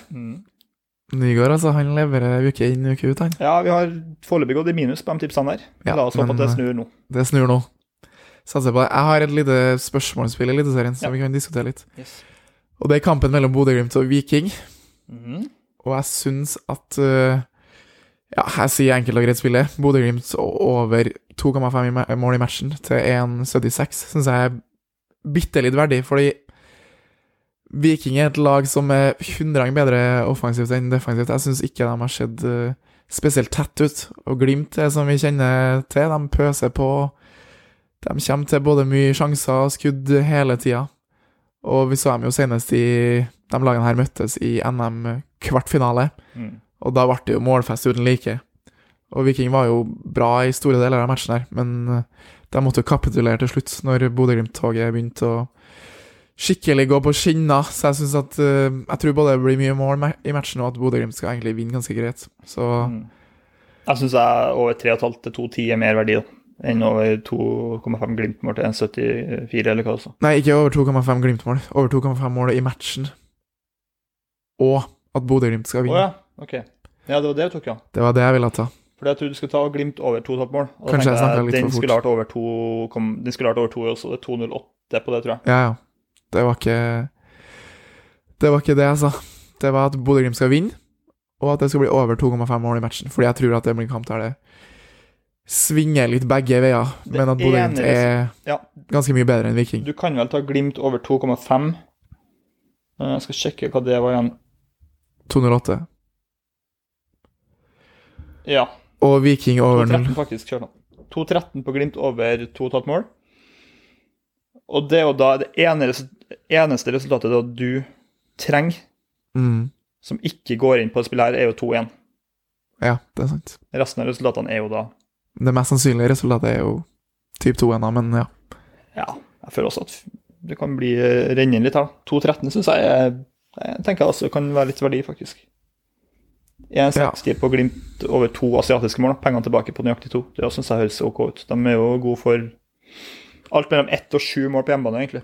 Speaker 2: Nygaard, altså. Han leverer uke inn uke ut, han.
Speaker 1: Ja, vi har foreløpig gått i minus på de tipsene der.
Speaker 2: Ja,
Speaker 1: La oss håpe at det snur nå.
Speaker 2: Det snur nå. Satser på det. Jeg har et lite spørsmålsspill i Eliteserien som
Speaker 1: Ja.
Speaker 2: vi kan diskutere litt.
Speaker 1: Yes.
Speaker 2: Og det er kampen mellom Bodø-Glimt og Viking.
Speaker 1: Mhm.
Speaker 2: Og jeg syns at uh, Ja, jeg sier enkelt og greit spillet. Bodø-Glimt over 2,5 i mål i matchen til 1,76 syns jeg er bitte litt verdig, fordi Viking er et lag som er 100 ganger bedre offensivt enn defensivt. Jeg syns ikke de har sett øh, spesielt tett ut. Og Glimt er som vi kjenner til, de pøser på. De kommer til både mye sjanser og skudd hele tida. Og vi så dem jo senest i De lagene her møttes i NM kvartfinale,
Speaker 1: Mm.
Speaker 2: og da ble det jo målfest uten like. Og Viking var jo bra i store deler av matchen her, men eh, de måtte jo kapitulere til slutt når Bodø-Glimt-toget begynte å skikkelig gå på skinner. Så jeg synes at uh, Jeg tror både det blir mye mål i matchen, og at Bodø-Glimt skal egentlig vinne ganske greit. Så
Speaker 1: Mm. Jeg syns over 3,5 til 2,10 er mer verdi da, enn over 2,5 Glimt-mål til 1,74, eller hva det så.
Speaker 2: Nei, ikke over 2,5 Glimt-mål. Over 2,5 mål i matchen. Og at Bodø-Glimt skal vinne.
Speaker 1: ja, ok. Ja, det var det du tok, ja.
Speaker 2: Det var det jeg ville ta.
Speaker 1: For jeg trodde du skulle ta Glimt over 2,5 mål. Og da
Speaker 2: Kanskje jeg
Speaker 1: tenkte
Speaker 2: litt
Speaker 1: den
Speaker 2: for fort.
Speaker 1: skulle vært over 2, kom, den skulle vært over 2 også. Det er 2,08 på det, tror jeg.
Speaker 2: Ja, ja. Det var ikke Det var ikke det jeg sa. Det var at Bodø-Glimt skal vinne, og at det skal bli over 2,5 mål i matchen. Fordi jeg tror at det blir en kamp der det svinger litt begge veier, men at Bodø-Glimt er
Speaker 1: Ja,
Speaker 2: ganske mye bedre enn Viking.
Speaker 1: du kan vel ta Glimt over 2,5. Eh, Jeg skal sjekke hva det var igjen.
Speaker 2: 208.
Speaker 1: Ja,
Speaker 2: Og Viking over 0.
Speaker 1: 2,13 faktisk. Kjør nå. 2,13 på Glimt over 2,5 mål. Og det er jo da det ene, eneste resultatet da du trenger,
Speaker 2: Mm.
Speaker 1: som ikke går inn på det spillet her, er jo 2-1.
Speaker 2: Ja, det er sant.
Speaker 1: Resten av resultatene er jo da
Speaker 2: Det mest sannsynlige resultatet er jo type 2-1, men ja.
Speaker 1: Ja, jeg føler også at det kan bli eh, renne inn litt her. 2-13 syns jeg er Jeg tenker altså kan være litt verdi, faktisk. 1,60 på Glimt over to asiatiske mål. Pengene tilbake på nøyaktig to. Det syns jeg høres OK ut. De er jo gode for alt mellom ett og sju mål på hjemmebane, egentlig.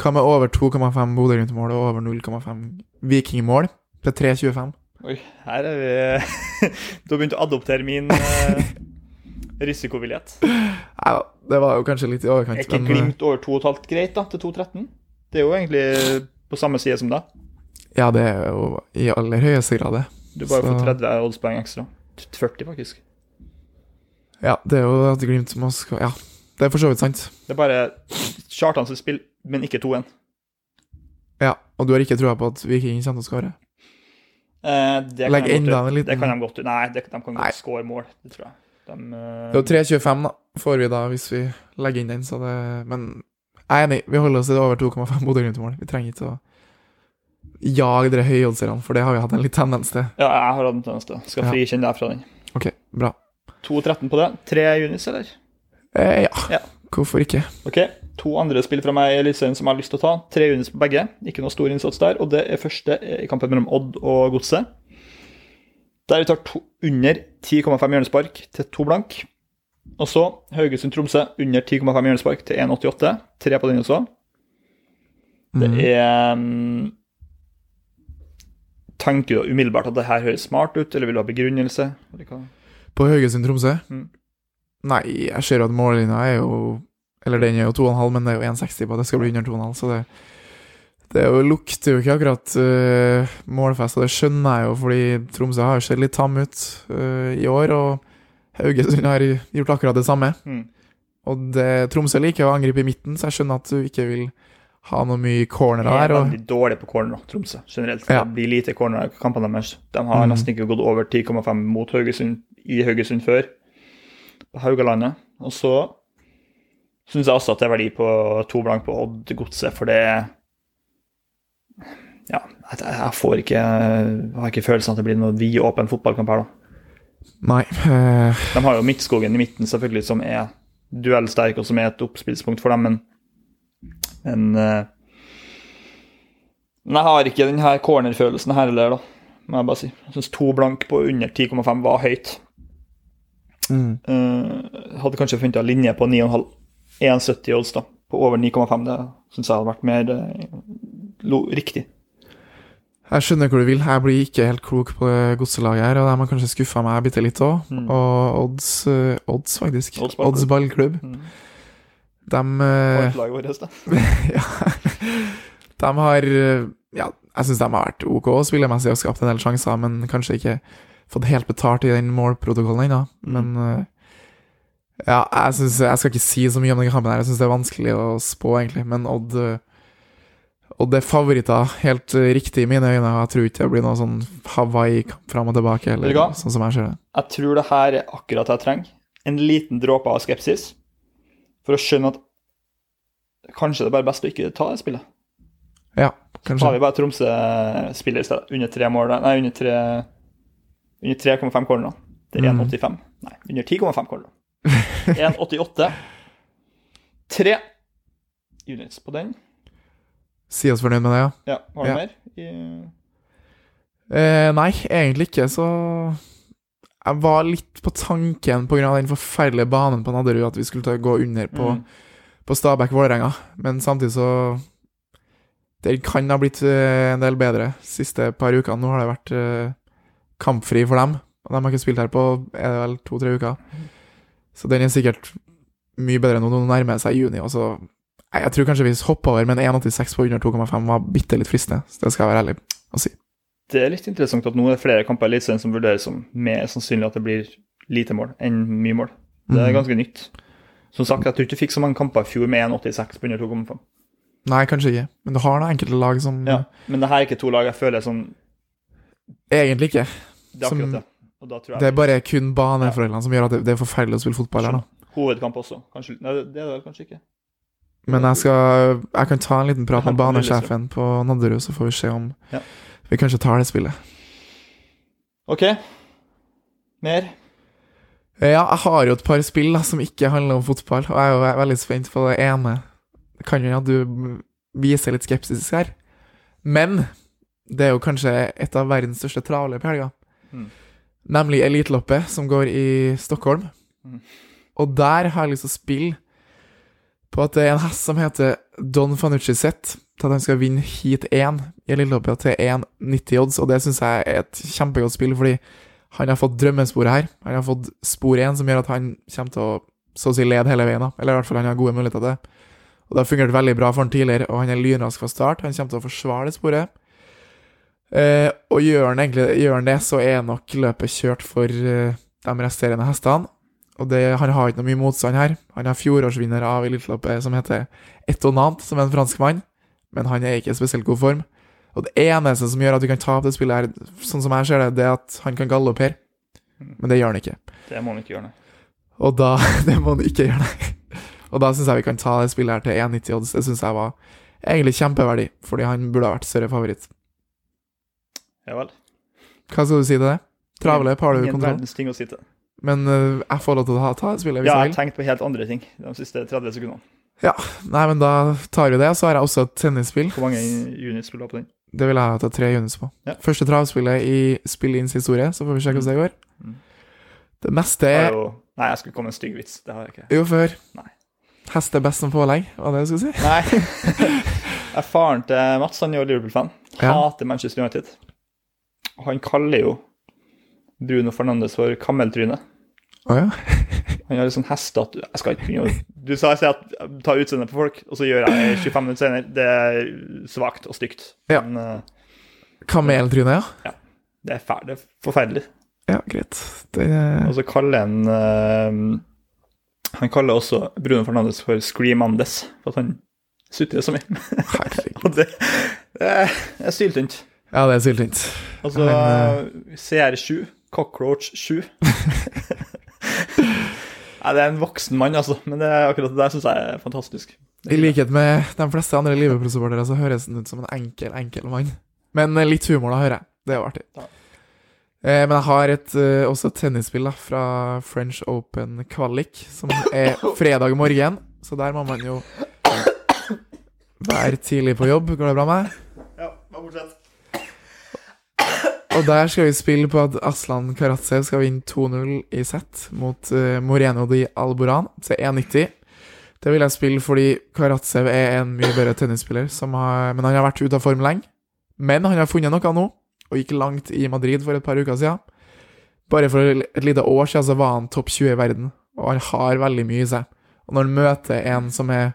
Speaker 2: Hva med over 2,5 Bodø-Glimt-mål og over 0,5 Viking-mål til 3,25?
Speaker 1: Oi, her er vi Du har begynt å adoptere min eh, risikovillighet.
Speaker 2: Nei da, det var jo kanskje litt i overkant.
Speaker 1: Er ikke Glimt over 2,5 greit, da, til 2,13? Det er jo egentlig på samme side som deg.
Speaker 2: Ja, det er jo i aller høyeste grad det.
Speaker 1: Du bare får
Speaker 2: Så-
Speaker 1: 30 oddspoeng ekstra. 40, faktisk.
Speaker 2: Ja, det er jo at Glimt må skal Ja, det er for så vidt sant.
Speaker 1: Det er bare Kjartan sitt spill, men ikke 2-1.
Speaker 2: Ja, Og du har ikke trua på at Viking kommer til å skåre?
Speaker 1: Eh, det kan
Speaker 2: Legg enda en liten-
Speaker 1: Det kan de godt. Nei, det, de kan godt score mål, det tror jeg. De, uh...
Speaker 2: Det er jo 3,25 da, får vi da, hvis vi legger inn den, så det Men jeg er enig, vi holder oss til over 2,5 Bodø-Glimt-mål. Vi trenger ikke å jage de høyoddserne, for det har vi hatt en litt tendens til.
Speaker 1: ja, jeg har hatt en tendens til. Skal frikjenne deg fra den.
Speaker 2: Ok, bra.
Speaker 1: 2-13 på det. Tre Junis, eller?
Speaker 2: Eh, ja.
Speaker 1: Ja.
Speaker 2: hvorfor ikke?
Speaker 1: Ok, To andre spill fra meg i Eliteserien som jeg har lyst til å ta. Tre unis på begge. Ikke noe stor innsats der. Og det er første i kampen mellom Odd og Godset. Der vi tar to, under 10,5 hjørnespark til to blank. Og så Haugesund-Tromsø under 10,5 hjørnespark til 1,88. Tre på den også. Det
Speaker 2: Mm.
Speaker 1: er mm, Tenker du umiddelbart at det her høres smart ut, eller vil du ha begrunnelse?
Speaker 2: På Haugesund-Tromsø?
Speaker 1: Mm.
Speaker 2: Nei, jeg ser at mållinja er jo Eller den er jo 2,5, men det er jo 1,60 på. Det skal bli under 2,5, så det det er jo, lukter jo ikke akkurat uh, målfest, og det skjønner jeg jo, fordi Tromsø har jo sett litt tam ut uh, i år, og Haugesund har gjort akkurat det samme.
Speaker 1: Mm.
Speaker 2: Og det, Tromsø liker å angripe i midten, så jeg skjønner at du ikke vil ha noe mye corner
Speaker 1: De er
Speaker 2: der. Og,
Speaker 1: veldig dårlige på corner, Tromsø, generelt.
Speaker 2: Ja.
Speaker 1: Det blir lite corner i kampene deres. De har
Speaker 2: mm.
Speaker 1: nesten ikke gått over 10,5 mot Haugesund i Haugesund før, på Haugalandet. Og så syns jeg også at det er verdi på to blank på Odd Godset, for det Ja, jeg, får ikke Jeg har ikke følelsen at det blir noe vidåpen fotballkamp her, da.
Speaker 2: nei. Uh...
Speaker 1: De har jo Midtskogen i midten, selvfølgelig, som er duellsterk, og som er et oppspillspunkt for dem, men Men, eh, men jeg har ikke den her cornerfølelsen her heller, da, må jeg bare si. Jeg syns to blank på under 10,5 var høyt.
Speaker 2: Mm.
Speaker 1: Uh, hadde kanskje funnet en linje på 9,5. 1,70 odds, da. På over 9,5. Det syns jeg hadde vært mer uh, riktig.
Speaker 2: Jeg skjønner hvor du vil. Jeg blir ikke helt klok på det godselaget her, og de har kanskje skuffa meg bitte litt òg.
Speaker 1: Mm.
Speaker 2: Og odds, øh, odds faktisk.
Speaker 1: Odds ballklubb.
Speaker 2: Odds ballklubb.
Speaker 1: Mm.
Speaker 2: De øh,
Speaker 1: Laget vårt, da.
Speaker 2: ja. De har Ja, jeg syns de har vært OK spillemessig og skapt en del sjanser, men kanskje ikke fått helt betalt i den målprotokollen ennå.
Speaker 1: Mm.
Speaker 2: Men øh, ja, jeg synes, Jeg skal ikke si så mye om den kampen her, jeg syns det er vanskelig å spå, egentlig. Men Odd øh, Odd er favoritter, helt øh, riktig i mine øyne. Jeg tror ikke det blir noe sånn Hawaii-kamp fram og tilbake, eller sånn som jeg ser det.
Speaker 1: Jeg tror det her er akkurat det jeg trenger. En liten dråpe av skepsis. For å skjønne at kanskje det er bare best å ikke ta det spillet.
Speaker 2: Ja, kanskje
Speaker 1: Så har vi bare Tromsø-spillere i stedet. Under tre mål. Nei, under tre Under 3,5 corner. Det er
Speaker 2: Mm.
Speaker 1: 1,85. Nei, under 10,5 corner. 1,88. Tre units på den.
Speaker 2: Si oss fornøyd med det, ja.
Speaker 1: Ja, har du
Speaker 2: Ja.
Speaker 1: mer? I,
Speaker 2: Eh, nei, egentlig ikke, så Jeg var litt på tanken pga. den forferdelige banen på Nadderud at vi skulle ta, gå under på,
Speaker 1: Mm.
Speaker 2: på Stabæk-Vålerenga, men samtidig så Det kan ha blitt eh, en del bedre siste par ukene. Nå har det vært eh, kampfri for dem, og de har ikke spilt her på er det vel to-tre uker. Så den er sikkert mye bedre nå. når Nå nærmer det seg juni. Også. jeg tror kanskje vi hopper over, men 1,86 på under 2,5 var bitte litt fristende. Så det skal jeg være ærlig å si.
Speaker 1: Det er litt interessant at nå er det flere kamper i Eliteserien som vurderes som mer sannsynlig at det blir lite mål enn mye mål. Det er
Speaker 2: Mhm.
Speaker 1: ganske nytt. Som sagt, jeg tror ikke du fikk så mange kamper i fjor med 1,86 på under 2,5.
Speaker 2: Nei, kanskje ikke. Men du har da enkelte lag som
Speaker 1: Ja. Men det her er ikke to lag jeg føler er sånn
Speaker 2: Egentlig ikke.
Speaker 1: Det er akkurat det. Jeg
Speaker 2: Det er bare kun baneforholdene som gjør at det, det er forferdelig å spille fotball her, da.
Speaker 1: Hovedkamp også. Kanskje, nei, det er det kanskje ikke.
Speaker 2: Men jeg skal Jeg kan ta en liten prat med
Speaker 1: Ja,
Speaker 2: banesjefen på Nadderud, så får vi se om
Speaker 1: Ja.
Speaker 2: vi kanskje tar det spillet.
Speaker 1: OK. Mer?
Speaker 2: Ja, jeg har jo et par spill da, som ikke handler om fotball, og jeg er jo veldig spent på det ene. Det kan jo hende at du viser litt skepsis her, men det er jo kanskje et av verdens største travløp i helga.
Speaker 1: Mm.
Speaker 2: Nemlig Eliteloppet, som går i Stockholm.
Speaker 1: Mm.
Speaker 2: Og der har jeg lyst til å spille på at det er en hest som heter Don Fanucci sitt, til at han skal vinne heat 1 i Eliteloppet til 1,90 odds, og det syns jeg er et kjempegodt spill, fordi han har fått drømmesporet her. Han har fått spor 1, som gjør at han kommer til å så å si lede hele veien. da. Eller i hvert fall han har gode muligheter til det. Og det har fungert veldig bra for han tidligere, og han er lynrask fra start. Han kommer til å forsvare det sporet. Eh, og gjør han egentlig gjør han det, så er nok løpet kjørt for eh, de resterende hestene. Og det, han har ikke noe mye motstand her. Han er fjorårsvinner av eliteløpet som heter Etonant, som er en franskmann. Men han er ikke i spesielt god form. Og det eneste som gjør at du kan tape det spillet, her, sånn som jeg ser det, det er at han kan galoppere. Men det gjør han ikke.
Speaker 1: Det må han ikke gjøre, nei.
Speaker 2: Og da Det må han ikke gjøre, nei. Og da syns jeg vi kan ta det spillet her til 1,90 odds. Det syns jeg var egentlig kjempeverdig, fordi han burde ha vært større favoritt.
Speaker 1: Ja vel.
Speaker 2: Hva skal du si til det? Travløp har du
Speaker 1: Ingen
Speaker 2: kontroll,
Speaker 1: verdens ting å si til.
Speaker 2: men uh, jeg får lov til å ta, ta det spillet hvis
Speaker 1: Ja, jeg
Speaker 2: jeg
Speaker 1: har
Speaker 2: vil.
Speaker 1: tenkt på helt andre ting de siste 30 sekundene.
Speaker 2: Nei, men da tar vi det. Så har jeg også et tennisspill.
Speaker 1: Hvor mange units spiller du ha på den?
Speaker 2: Det vil jeg ta tre units på.
Speaker 1: Ja.
Speaker 2: Første travspillet i Spill-ins historie, så får vi se hvordan det går.
Speaker 1: Mm.
Speaker 2: Det meste er
Speaker 1: jo... Nei, jeg skulle komme med en stygg vits. Det har jeg ikke.
Speaker 2: jo før.
Speaker 1: Nei.
Speaker 2: Hest er best som pålegg, var det du skulle si?
Speaker 1: Nei. Jeg faren til Mats, han er jo Liverpool-fan.
Speaker 2: Ja.
Speaker 1: Hater Manchester United. Han kaller jo Bruno Fernandes for kammeltryne.
Speaker 2: Å ja.
Speaker 1: Han har litt sånn hest at Jeg skal ikke begynne å Du sa jeg sier at ta utseendet på folk, og så gjør jeg det 25 minutter senere. Det er svakt og stygt.
Speaker 2: Ja.
Speaker 1: Men eh,
Speaker 2: Kameltryne, ja.
Speaker 1: det er, fæl, det er forferdelig.
Speaker 2: Ja, greit. Det
Speaker 1: Og så kaller han uh, Han kaller også Bruno Fernandes for Screamandes, for at han sutrer så mye. Og det, det er syltynt.
Speaker 2: Ja, det er syltynt.
Speaker 1: Altså så eh, CR7, Cockroach 7. Nei, det er en voksen mann, altså, men det akkurat det der syns jeg er fantastisk.
Speaker 2: I likhet med de fleste andre Liverpool-supportere så høres han ut som en enkel, enkel mann. Men eh, litt humor, da, hører jeg. Det er jo artig.
Speaker 1: Ja.
Speaker 2: Eh, men jeg har et, eh, også et tennisspill da, fra French Open Kvalik, som er fredag morgen. Så der må man jo være tidlig på jobb. Går det bra med deg?
Speaker 1: Ja, bare fortsett.
Speaker 2: Og der skal vi spille på at Aslan Karatsev skal vinne 2-0 i sett mot uh, Moreno di Alboran til 1,90. Det vil jeg spille fordi Karatsev er en mye bedre tennisspiller, har, men han har vært ute av form lenge. Men han har funnet noe nå, og gikk langt i Madrid for et par uker siden. Bare for et lite år siden så var han topp 20 i verden, og han har veldig mye i seg. Og når han møter en som er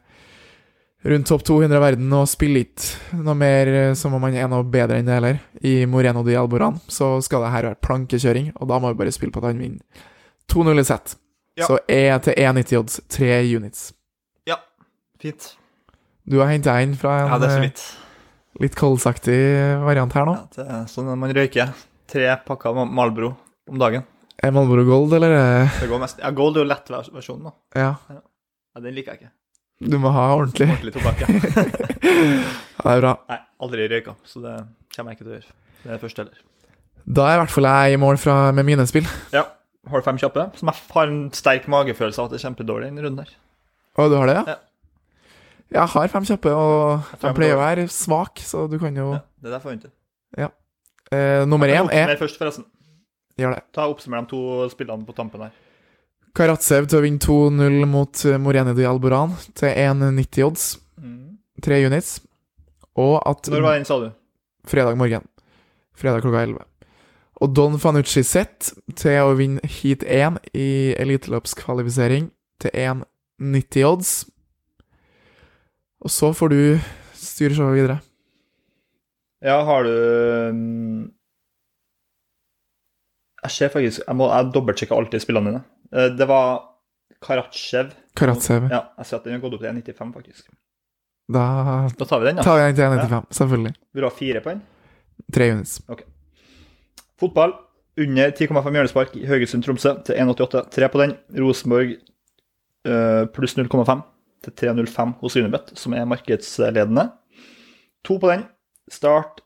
Speaker 2: rundt topp 200 i verden og spiller ikke noe mer eh, som om han er noe bedre enn det heller, i Moreno di Alboran, så skal det her være plankekjøring, og da må vi bare spille på at han vinner 2-0 i sett.
Speaker 1: Ja.
Speaker 2: Så E til 1,90 odds, 3 units.
Speaker 1: Ja, Fint.
Speaker 2: Du har henta en fra en
Speaker 1: Ja,
Speaker 2: eh, litt koldsaktig variant her nå.
Speaker 1: Ja, det er sånn man røyker tre pakker Malbro om dagen.
Speaker 2: Er Malbro Gold, eller? er-
Speaker 1: Det går mest Ja, Gold er jo lett versjonen, da.
Speaker 2: Ja,
Speaker 1: Ja, den liker jeg ikke.
Speaker 2: Du må ha ordentlig.
Speaker 1: Ordentlig tobakk, ja.
Speaker 2: Ja, det er bra.
Speaker 1: Nei. Aldri røyka, så det kommer jeg ikke til å gjøre. Det er det første heller.
Speaker 2: Da er i hvert fall jeg i mål fra, med mine spill.
Speaker 1: Ja. Har du fem kjappe? Som jeg har en sterk magefølelse av at det er kjempedårlig denne runden her.
Speaker 2: Å, du har det, ja?
Speaker 1: Ja.
Speaker 2: Jeg har fem kjappe, og
Speaker 1: jeg
Speaker 2: pleier å være svak, så du kan jo
Speaker 1: Ja, det er derfor jeg venter.
Speaker 2: eh, Nummer én er
Speaker 1: først, forresten.
Speaker 2: Gjør det.
Speaker 1: Ta Oppsummer de to spillene på tampen her.
Speaker 2: Karatsev til å vinne 2-0 mot eh, Moreni de Alboran til 1,90 odds. Tre units. Og at
Speaker 1: Når var den, sa du?
Speaker 2: Fredag morgen. Fredag klokka 11. Og Don Fanucci sett til å vinne heat 1 i eliteløpskvalifisering til 1,90 odds. Og så får du styre showet videre.
Speaker 1: Ja, har du mm, Jeg ser faktisk Jeg, må- jeg dobbeltsjekker alltid spillene dine. Eh, Det var Karatsjev.
Speaker 2: Karatsev.
Speaker 1: Ja, jeg ser at den har gått opp til 1,95, faktisk.
Speaker 2: Da
Speaker 1: Da tar vi den, da.
Speaker 2: tar vi den til 1,95. Selvfølgelig.
Speaker 1: Vil du ha fire på den?
Speaker 2: Tre units.
Speaker 1: Fotball under 10,5 hjørnespark i Haugesund-Tromsø til 1,88. Tre på den. Rosenborg uh, pluss 0,5 til 3,05 hos Unibet, som er markedsledende. To på den. Start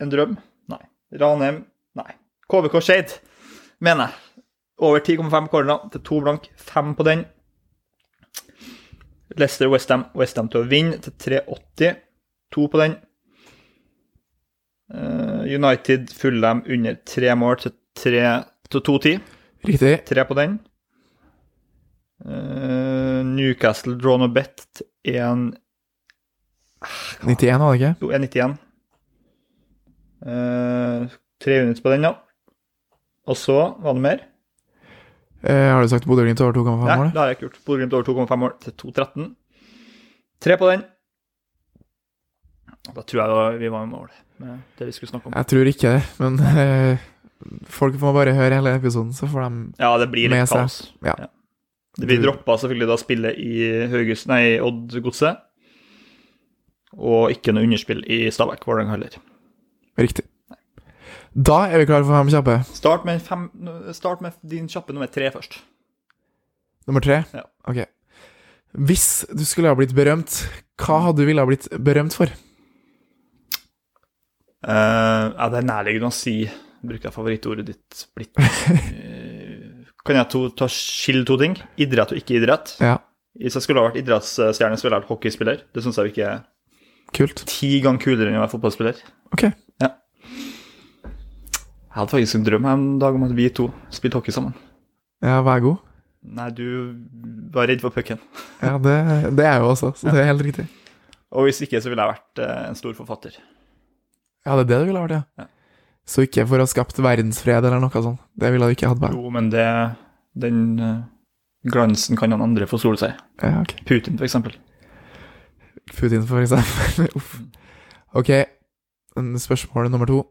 Speaker 1: en drøm? Nei. Ranheim? Nei. KVK Skeid, mener jeg. Over 10,5 corner til to blank. Fem på den. Leicester Westham. Westham til å vinne til 3,80. To på den. United United dem under tre mål til 2,10. til 2-10.
Speaker 2: Riktig.
Speaker 1: Tre på den. Eh, Newcastle draw no bet til 1
Speaker 2: 91, var det ikke?
Speaker 1: Jo, 1,91. Eh, tre units på den, ja. Og så var det mer.
Speaker 2: Eh, har du sagt Bodø-Glimt over 2,5 mål?
Speaker 1: Nei, det har jeg ikke gjort. Bodø-Glimt over 2,5 mål til 2,13. Tre på den. Da tror jeg vi var i mål med det vi skulle snakke om.
Speaker 2: Jeg tror ikke det, men eh, folk må bare høre hele episoden, så får de
Speaker 1: Ja, det blir litt kaos.
Speaker 2: Ja.
Speaker 1: Det blir
Speaker 2: Du-
Speaker 1: droppa selvfølgelig da spillet i Hauges, nei, Odd-godset. Og ikke noe underspill i Stabæk Vålerenga heller.
Speaker 2: Riktig. Da er vi klare for fem kjappe.
Speaker 1: Start med, fem, start med din kjappe nummer tre først.
Speaker 2: Nummer tre?
Speaker 1: Ja.
Speaker 2: Ok. Hvis du skulle ha blitt berømt, hva hadde du ville ha blitt berømt for?
Speaker 1: Uh, ja, det er nærliggende å si Bruker jeg favorittordet ditt blitt uh, Kan jeg to, ta skille to ting? Idrett og ikke idrett.
Speaker 2: Ja,
Speaker 1: Hvis jeg skulle ha vært idrettsstjerne, så ville jeg vært hockeyspiller. Det syns jeg ikke er
Speaker 2: kult.
Speaker 1: ti ganger kulere enn å være fotballspiller.
Speaker 2: Ok.
Speaker 1: Jeg hadde faktisk en drøm en dag om at vi to spilte hockey sammen.
Speaker 2: Ja, vær god.
Speaker 1: Nei, du var redd for pucken.
Speaker 2: Ja, det, det er jeg jo også, så det er helt riktig.
Speaker 1: Og hvis ikke, så ville jeg vært eh, en stor forfatter.
Speaker 2: Ja, det er det du ville vært, ja.
Speaker 1: Ja.
Speaker 2: Så ikke for å ha skapt verdensfred eller noe sånt. Det ville du ikke hatt med.
Speaker 1: Jo, men det Den eh, glansen kan han andre få sole seg.
Speaker 2: Ja, ok.
Speaker 1: Putin, for eksempel.
Speaker 2: Putin, for eksempel. Uff. Ok, spørsmålet nummer to.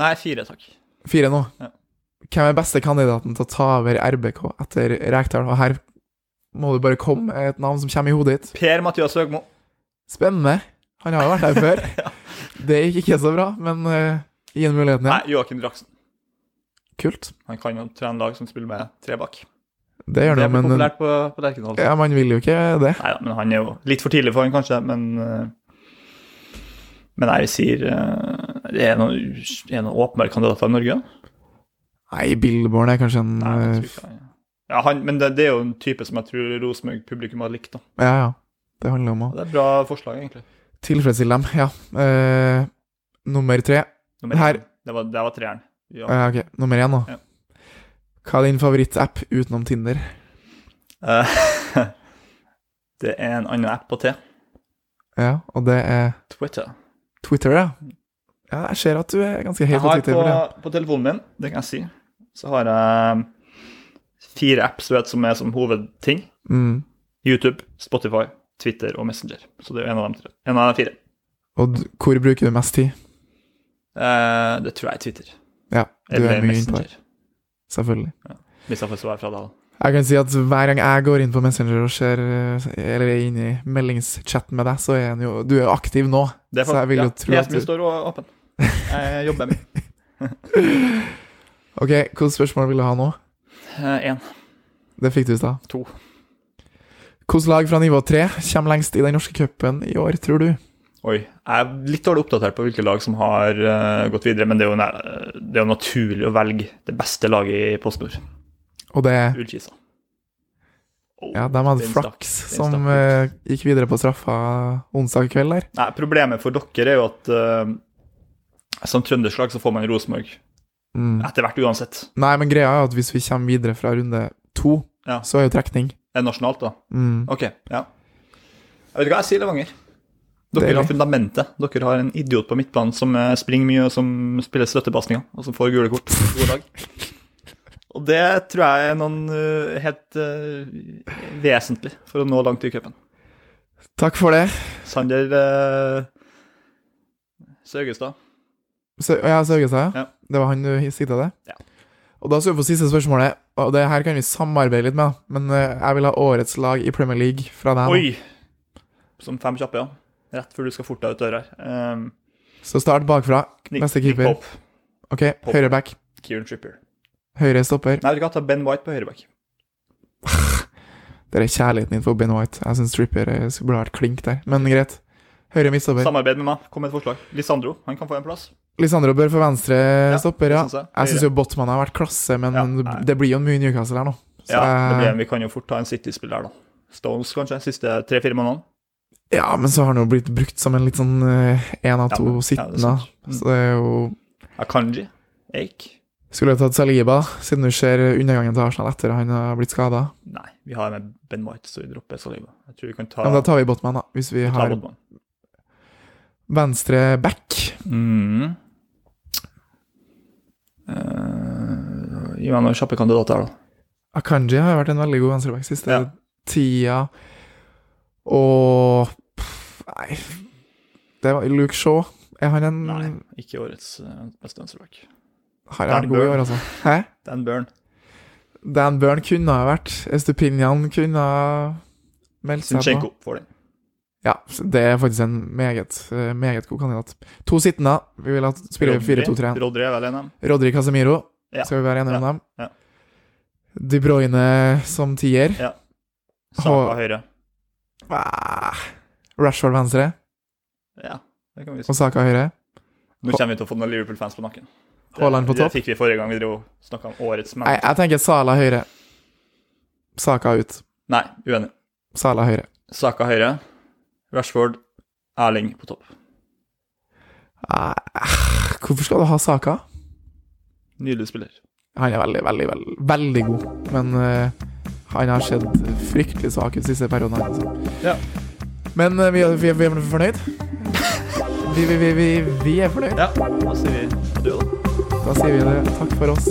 Speaker 1: Nei, fire, takk.
Speaker 2: Fire nå.
Speaker 1: Ja.
Speaker 2: Hvem er beste kandidaten til å ta over RBK etter Rekdal? Og her må du bare komme med et navn som kommer i hodet ditt.
Speaker 1: Per-Mathias Høgmo.
Speaker 2: Spennende. Han har jo vært her før. Det gikk ikke så bra, men uh, gi ham muligheten
Speaker 1: Nei. Joakim Draksen.
Speaker 2: Kult.
Speaker 1: Han kan jo trene lag som spiller med tre bak.
Speaker 2: Det gjør
Speaker 1: Det
Speaker 2: men
Speaker 1: populært på, på Lerkendal.
Speaker 2: ja, man vil jo ikke det.
Speaker 1: Nei da, men han er jo litt for tidlig for han kanskje, men uh, Men jeg sier eh, Det er noen, er noen åpenbare kandidater i Norge? da?
Speaker 2: Nei, Billborn er kanskje en
Speaker 1: Nei, jeg
Speaker 2: eh,
Speaker 1: tror ikke han- ja, han, men det, det er jo en type som jeg tror Rosenborg-publikum har likt. da.
Speaker 2: Ja, ja. Det handler om å
Speaker 1: Det er et bra forslag, egentlig.
Speaker 2: tilfredsstille dem, ja. Eh, nummer tre.
Speaker 1: Nummer
Speaker 2: Her-
Speaker 1: Det var, det var treeren. Ja.
Speaker 2: Ja, ok, nummer én, da.
Speaker 1: Ja.
Speaker 2: Hva er din favorittapp utenom Tinder?
Speaker 1: Eh, det er en annen app på T.
Speaker 2: Ja, og det er
Speaker 1: Twitter.
Speaker 2: Twitter, ja. Ja, jeg ser at du er ganske høy på Twitter.
Speaker 1: på, på telefonen min, det kan jeg si, så har jeg fire apps vet, som er som hovedting.
Speaker 2: Mm.
Speaker 1: YouTube, Spotify, Twitter og Messenger. Så det er en av dem tre. En av de fire.
Speaker 2: Og hvor bruker du mest tid?
Speaker 1: Eh, det tror jeg er Twitter.
Speaker 2: Ja, du
Speaker 1: Eller
Speaker 2: er mye innpå
Speaker 1: Messenger.
Speaker 2: her. Selvfølgelig.
Speaker 1: Hvis jeg får svar fra deg.
Speaker 2: Jeg kan si at hver gang jeg går inn på Messenger og ser eh, Eller er inne i meldingschatten med deg, så er jo Du er aktiv nå. Så jeg vil jo
Speaker 1: ja,
Speaker 2: tro at du-
Speaker 1: står åpen. Jeg jobber med
Speaker 2: Ok, hvilke spørsmål vil du ha nå?
Speaker 1: én.
Speaker 2: Det fikk du i stad.
Speaker 1: To.
Speaker 2: Hvilket lag fra nivå tre kommer lengst i den norske cupen i år, tror du?
Speaker 1: Oi. Jeg er litt dårlig oppdatert på hvilke lag som har uh, gått videre, men det er, jo, det er jo naturlig å velge det beste laget i PostNord.
Speaker 2: Og det
Speaker 1: Ullkisa. Oh,
Speaker 2: Ja, de hadde flaks som
Speaker 1: uh,
Speaker 2: eh, gikk videre på straffa onsdag kveld der.
Speaker 1: Nei, Problemet for dere er jo at eh, som trønderslag så får man Rosenborg
Speaker 2: Mm.
Speaker 1: etter hvert uansett.
Speaker 2: Nei, men greia er at hvis vi kommer videre fra runde to,
Speaker 1: Ja.
Speaker 2: så er jo trekning.
Speaker 1: Er det nasjonalt, da?
Speaker 2: Mm.
Speaker 1: Ok, ja. Jeg vet ikke hva jeg sier, Levanger. Dere
Speaker 2: Deilig.
Speaker 1: har fundamentet. Dere har en idiot på midtbanen som eh, springer mye, og som spiller støttepasninger, og som får gule kort. God dag. Og det tror jeg er noen uh, helt uh, vesentlig for å nå langt i cupen.
Speaker 2: Takk for det.
Speaker 1: Sander uh, Saugestad.
Speaker 2: Sø ja, Saugestad,
Speaker 1: Ja.
Speaker 2: Det var han du sikta til?
Speaker 1: Ja.
Speaker 2: Og da skal vi få siste spørsmålet, og det her kan vi samarbeide litt med, men eh, jeg vil ha årets lag i Premier League fra deg.
Speaker 1: Oi! Som fem kjappe, ja. Rett før du skal forte deg ut døra her. Um,
Speaker 2: Så start bakfra. Neste
Speaker 1: Nick
Speaker 2: keeper.
Speaker 1: Pope,
Speaker 2: OK, høyre back.
Speaker 1: Kieran Tripper.
Speaker 2: Høyre stopper.
Speaker 1: Nei, du hva, ta Ben White på høyreback.
Speaker 2: Det er kjærligheten din for Ben White. Jeg syns Tripper skulle burde vært klink der, men greit. Høyre midtstopper.
Speaker 1: Samarbeid med meg. Kom med et forslag. Lisandro, han kan få en plass.
Speaker 2: Lisandro bør få venstre stopper, ja.
Speaker 1: det synes jeg.
Speaker 2: Jeg syns jo Botman har vært klasse, men
Speaker 1: Ja,
Speaker 2: det blir jo mye Newcastle her nå. Så
Speaker 1: Ja, det blir, vi kan jo fort ta en City-spiller da. Stones, kanskje, siste tre-fire månedene.
Speaker 2: ja, men så har han jo blitt brukt som en litt sånn én av
Speaker 1: Ja,
Speaker 2: to
Speaker 1: ja,
Speaker 2: sittende. Så det er jo
Speaker 1: Akanji. Eik.
Speaker 2: Skulle tatt Saliba, siden du ser undergangen til Arsenal etter han har blitt skada.
Speaker 1: Nei, vi har med Ben White, så vi dropper Saliba. Jeg tror vi kan ta,
Speaker 2: Ja, men da tar vi Botman, da. Hvis vi
Speaker 1: vi
Speaker 2: har venstre back.
Speaker 1: Mm. Eh, gi meg noen kjappe kandidater, da.
Speaker 2: Akanji har vært en veldig god venstreback siste
Speaker 1: Ja.
Speaker 2: tida. Og pff, Nei Det var Luke Shaw. Er han en
Speaker 1: Nei, ikke årets eh, beste venstreback.
Speaker 2: Har
Speaker 1: vært
Speaker 2: god i år, altså? Hæ?
Speaker 1: Dan Burn.
Speaker 2: Dan Burn kunne ha vært Estupinian kunne ha meldt seg på.
Speaker 1: Sinchenko får den.
Speaker 2: Ja, det er faktisk en meget, eh, meget god kandidat. To sittende. Vi vil at spille 4-2-3.
Speaker 1: Rodri er vel en av dem.
Speaker 2: Rodri Casemiro.
Speaker 1: Ja.
Speaker 2: Skal vi være enige om dem?
Speaker 1: Ja.
Speaker 2: De Bruyne som tier.
Speaker 1: Saka
Speaker 2: Hå-
Speaker 1: høyre.
Speaker 2: Ah, Rashford venstre.
Speaker 1: Ja, det kan vi si.
Speaker 2: Og Saka høyre.
Speaker 1: Nå kommer vi til å få noen Liverpool-fans på nakken.
Speaker 2: Haaland på topp.
Speaker 1: Det fikk vi forrige gang vi dro snakka om årets
Speaker 2: match.
Speaker 1: Nei,
Speaker 2: jeg tenker Sala høyre. Saka ut.
Speaker 1: Nei, uenig.
Speaker 2: Sala høyre.
Speaker 1: Saka høyre. Rashford. Erling på topp.
Speaker 2: Uh, hvorfor skal du ha Saka?
Speaker 1: Nydelig spiller.
Speaker 2: Han er veldig, veldig, veldig, veldig god, men uh, han har sett fryktelig svak ut siste perioden. Altså.
Speaker 1: Ja.
Speaker 2: Men uh, vi, vi, vi er fornøyd? Vi, vi, vi, vi, vi er fornøyd.
Speaker 1: Ja, da sier vi adjø, da.
Speaker 2: Da sier vi det. Takk for oss.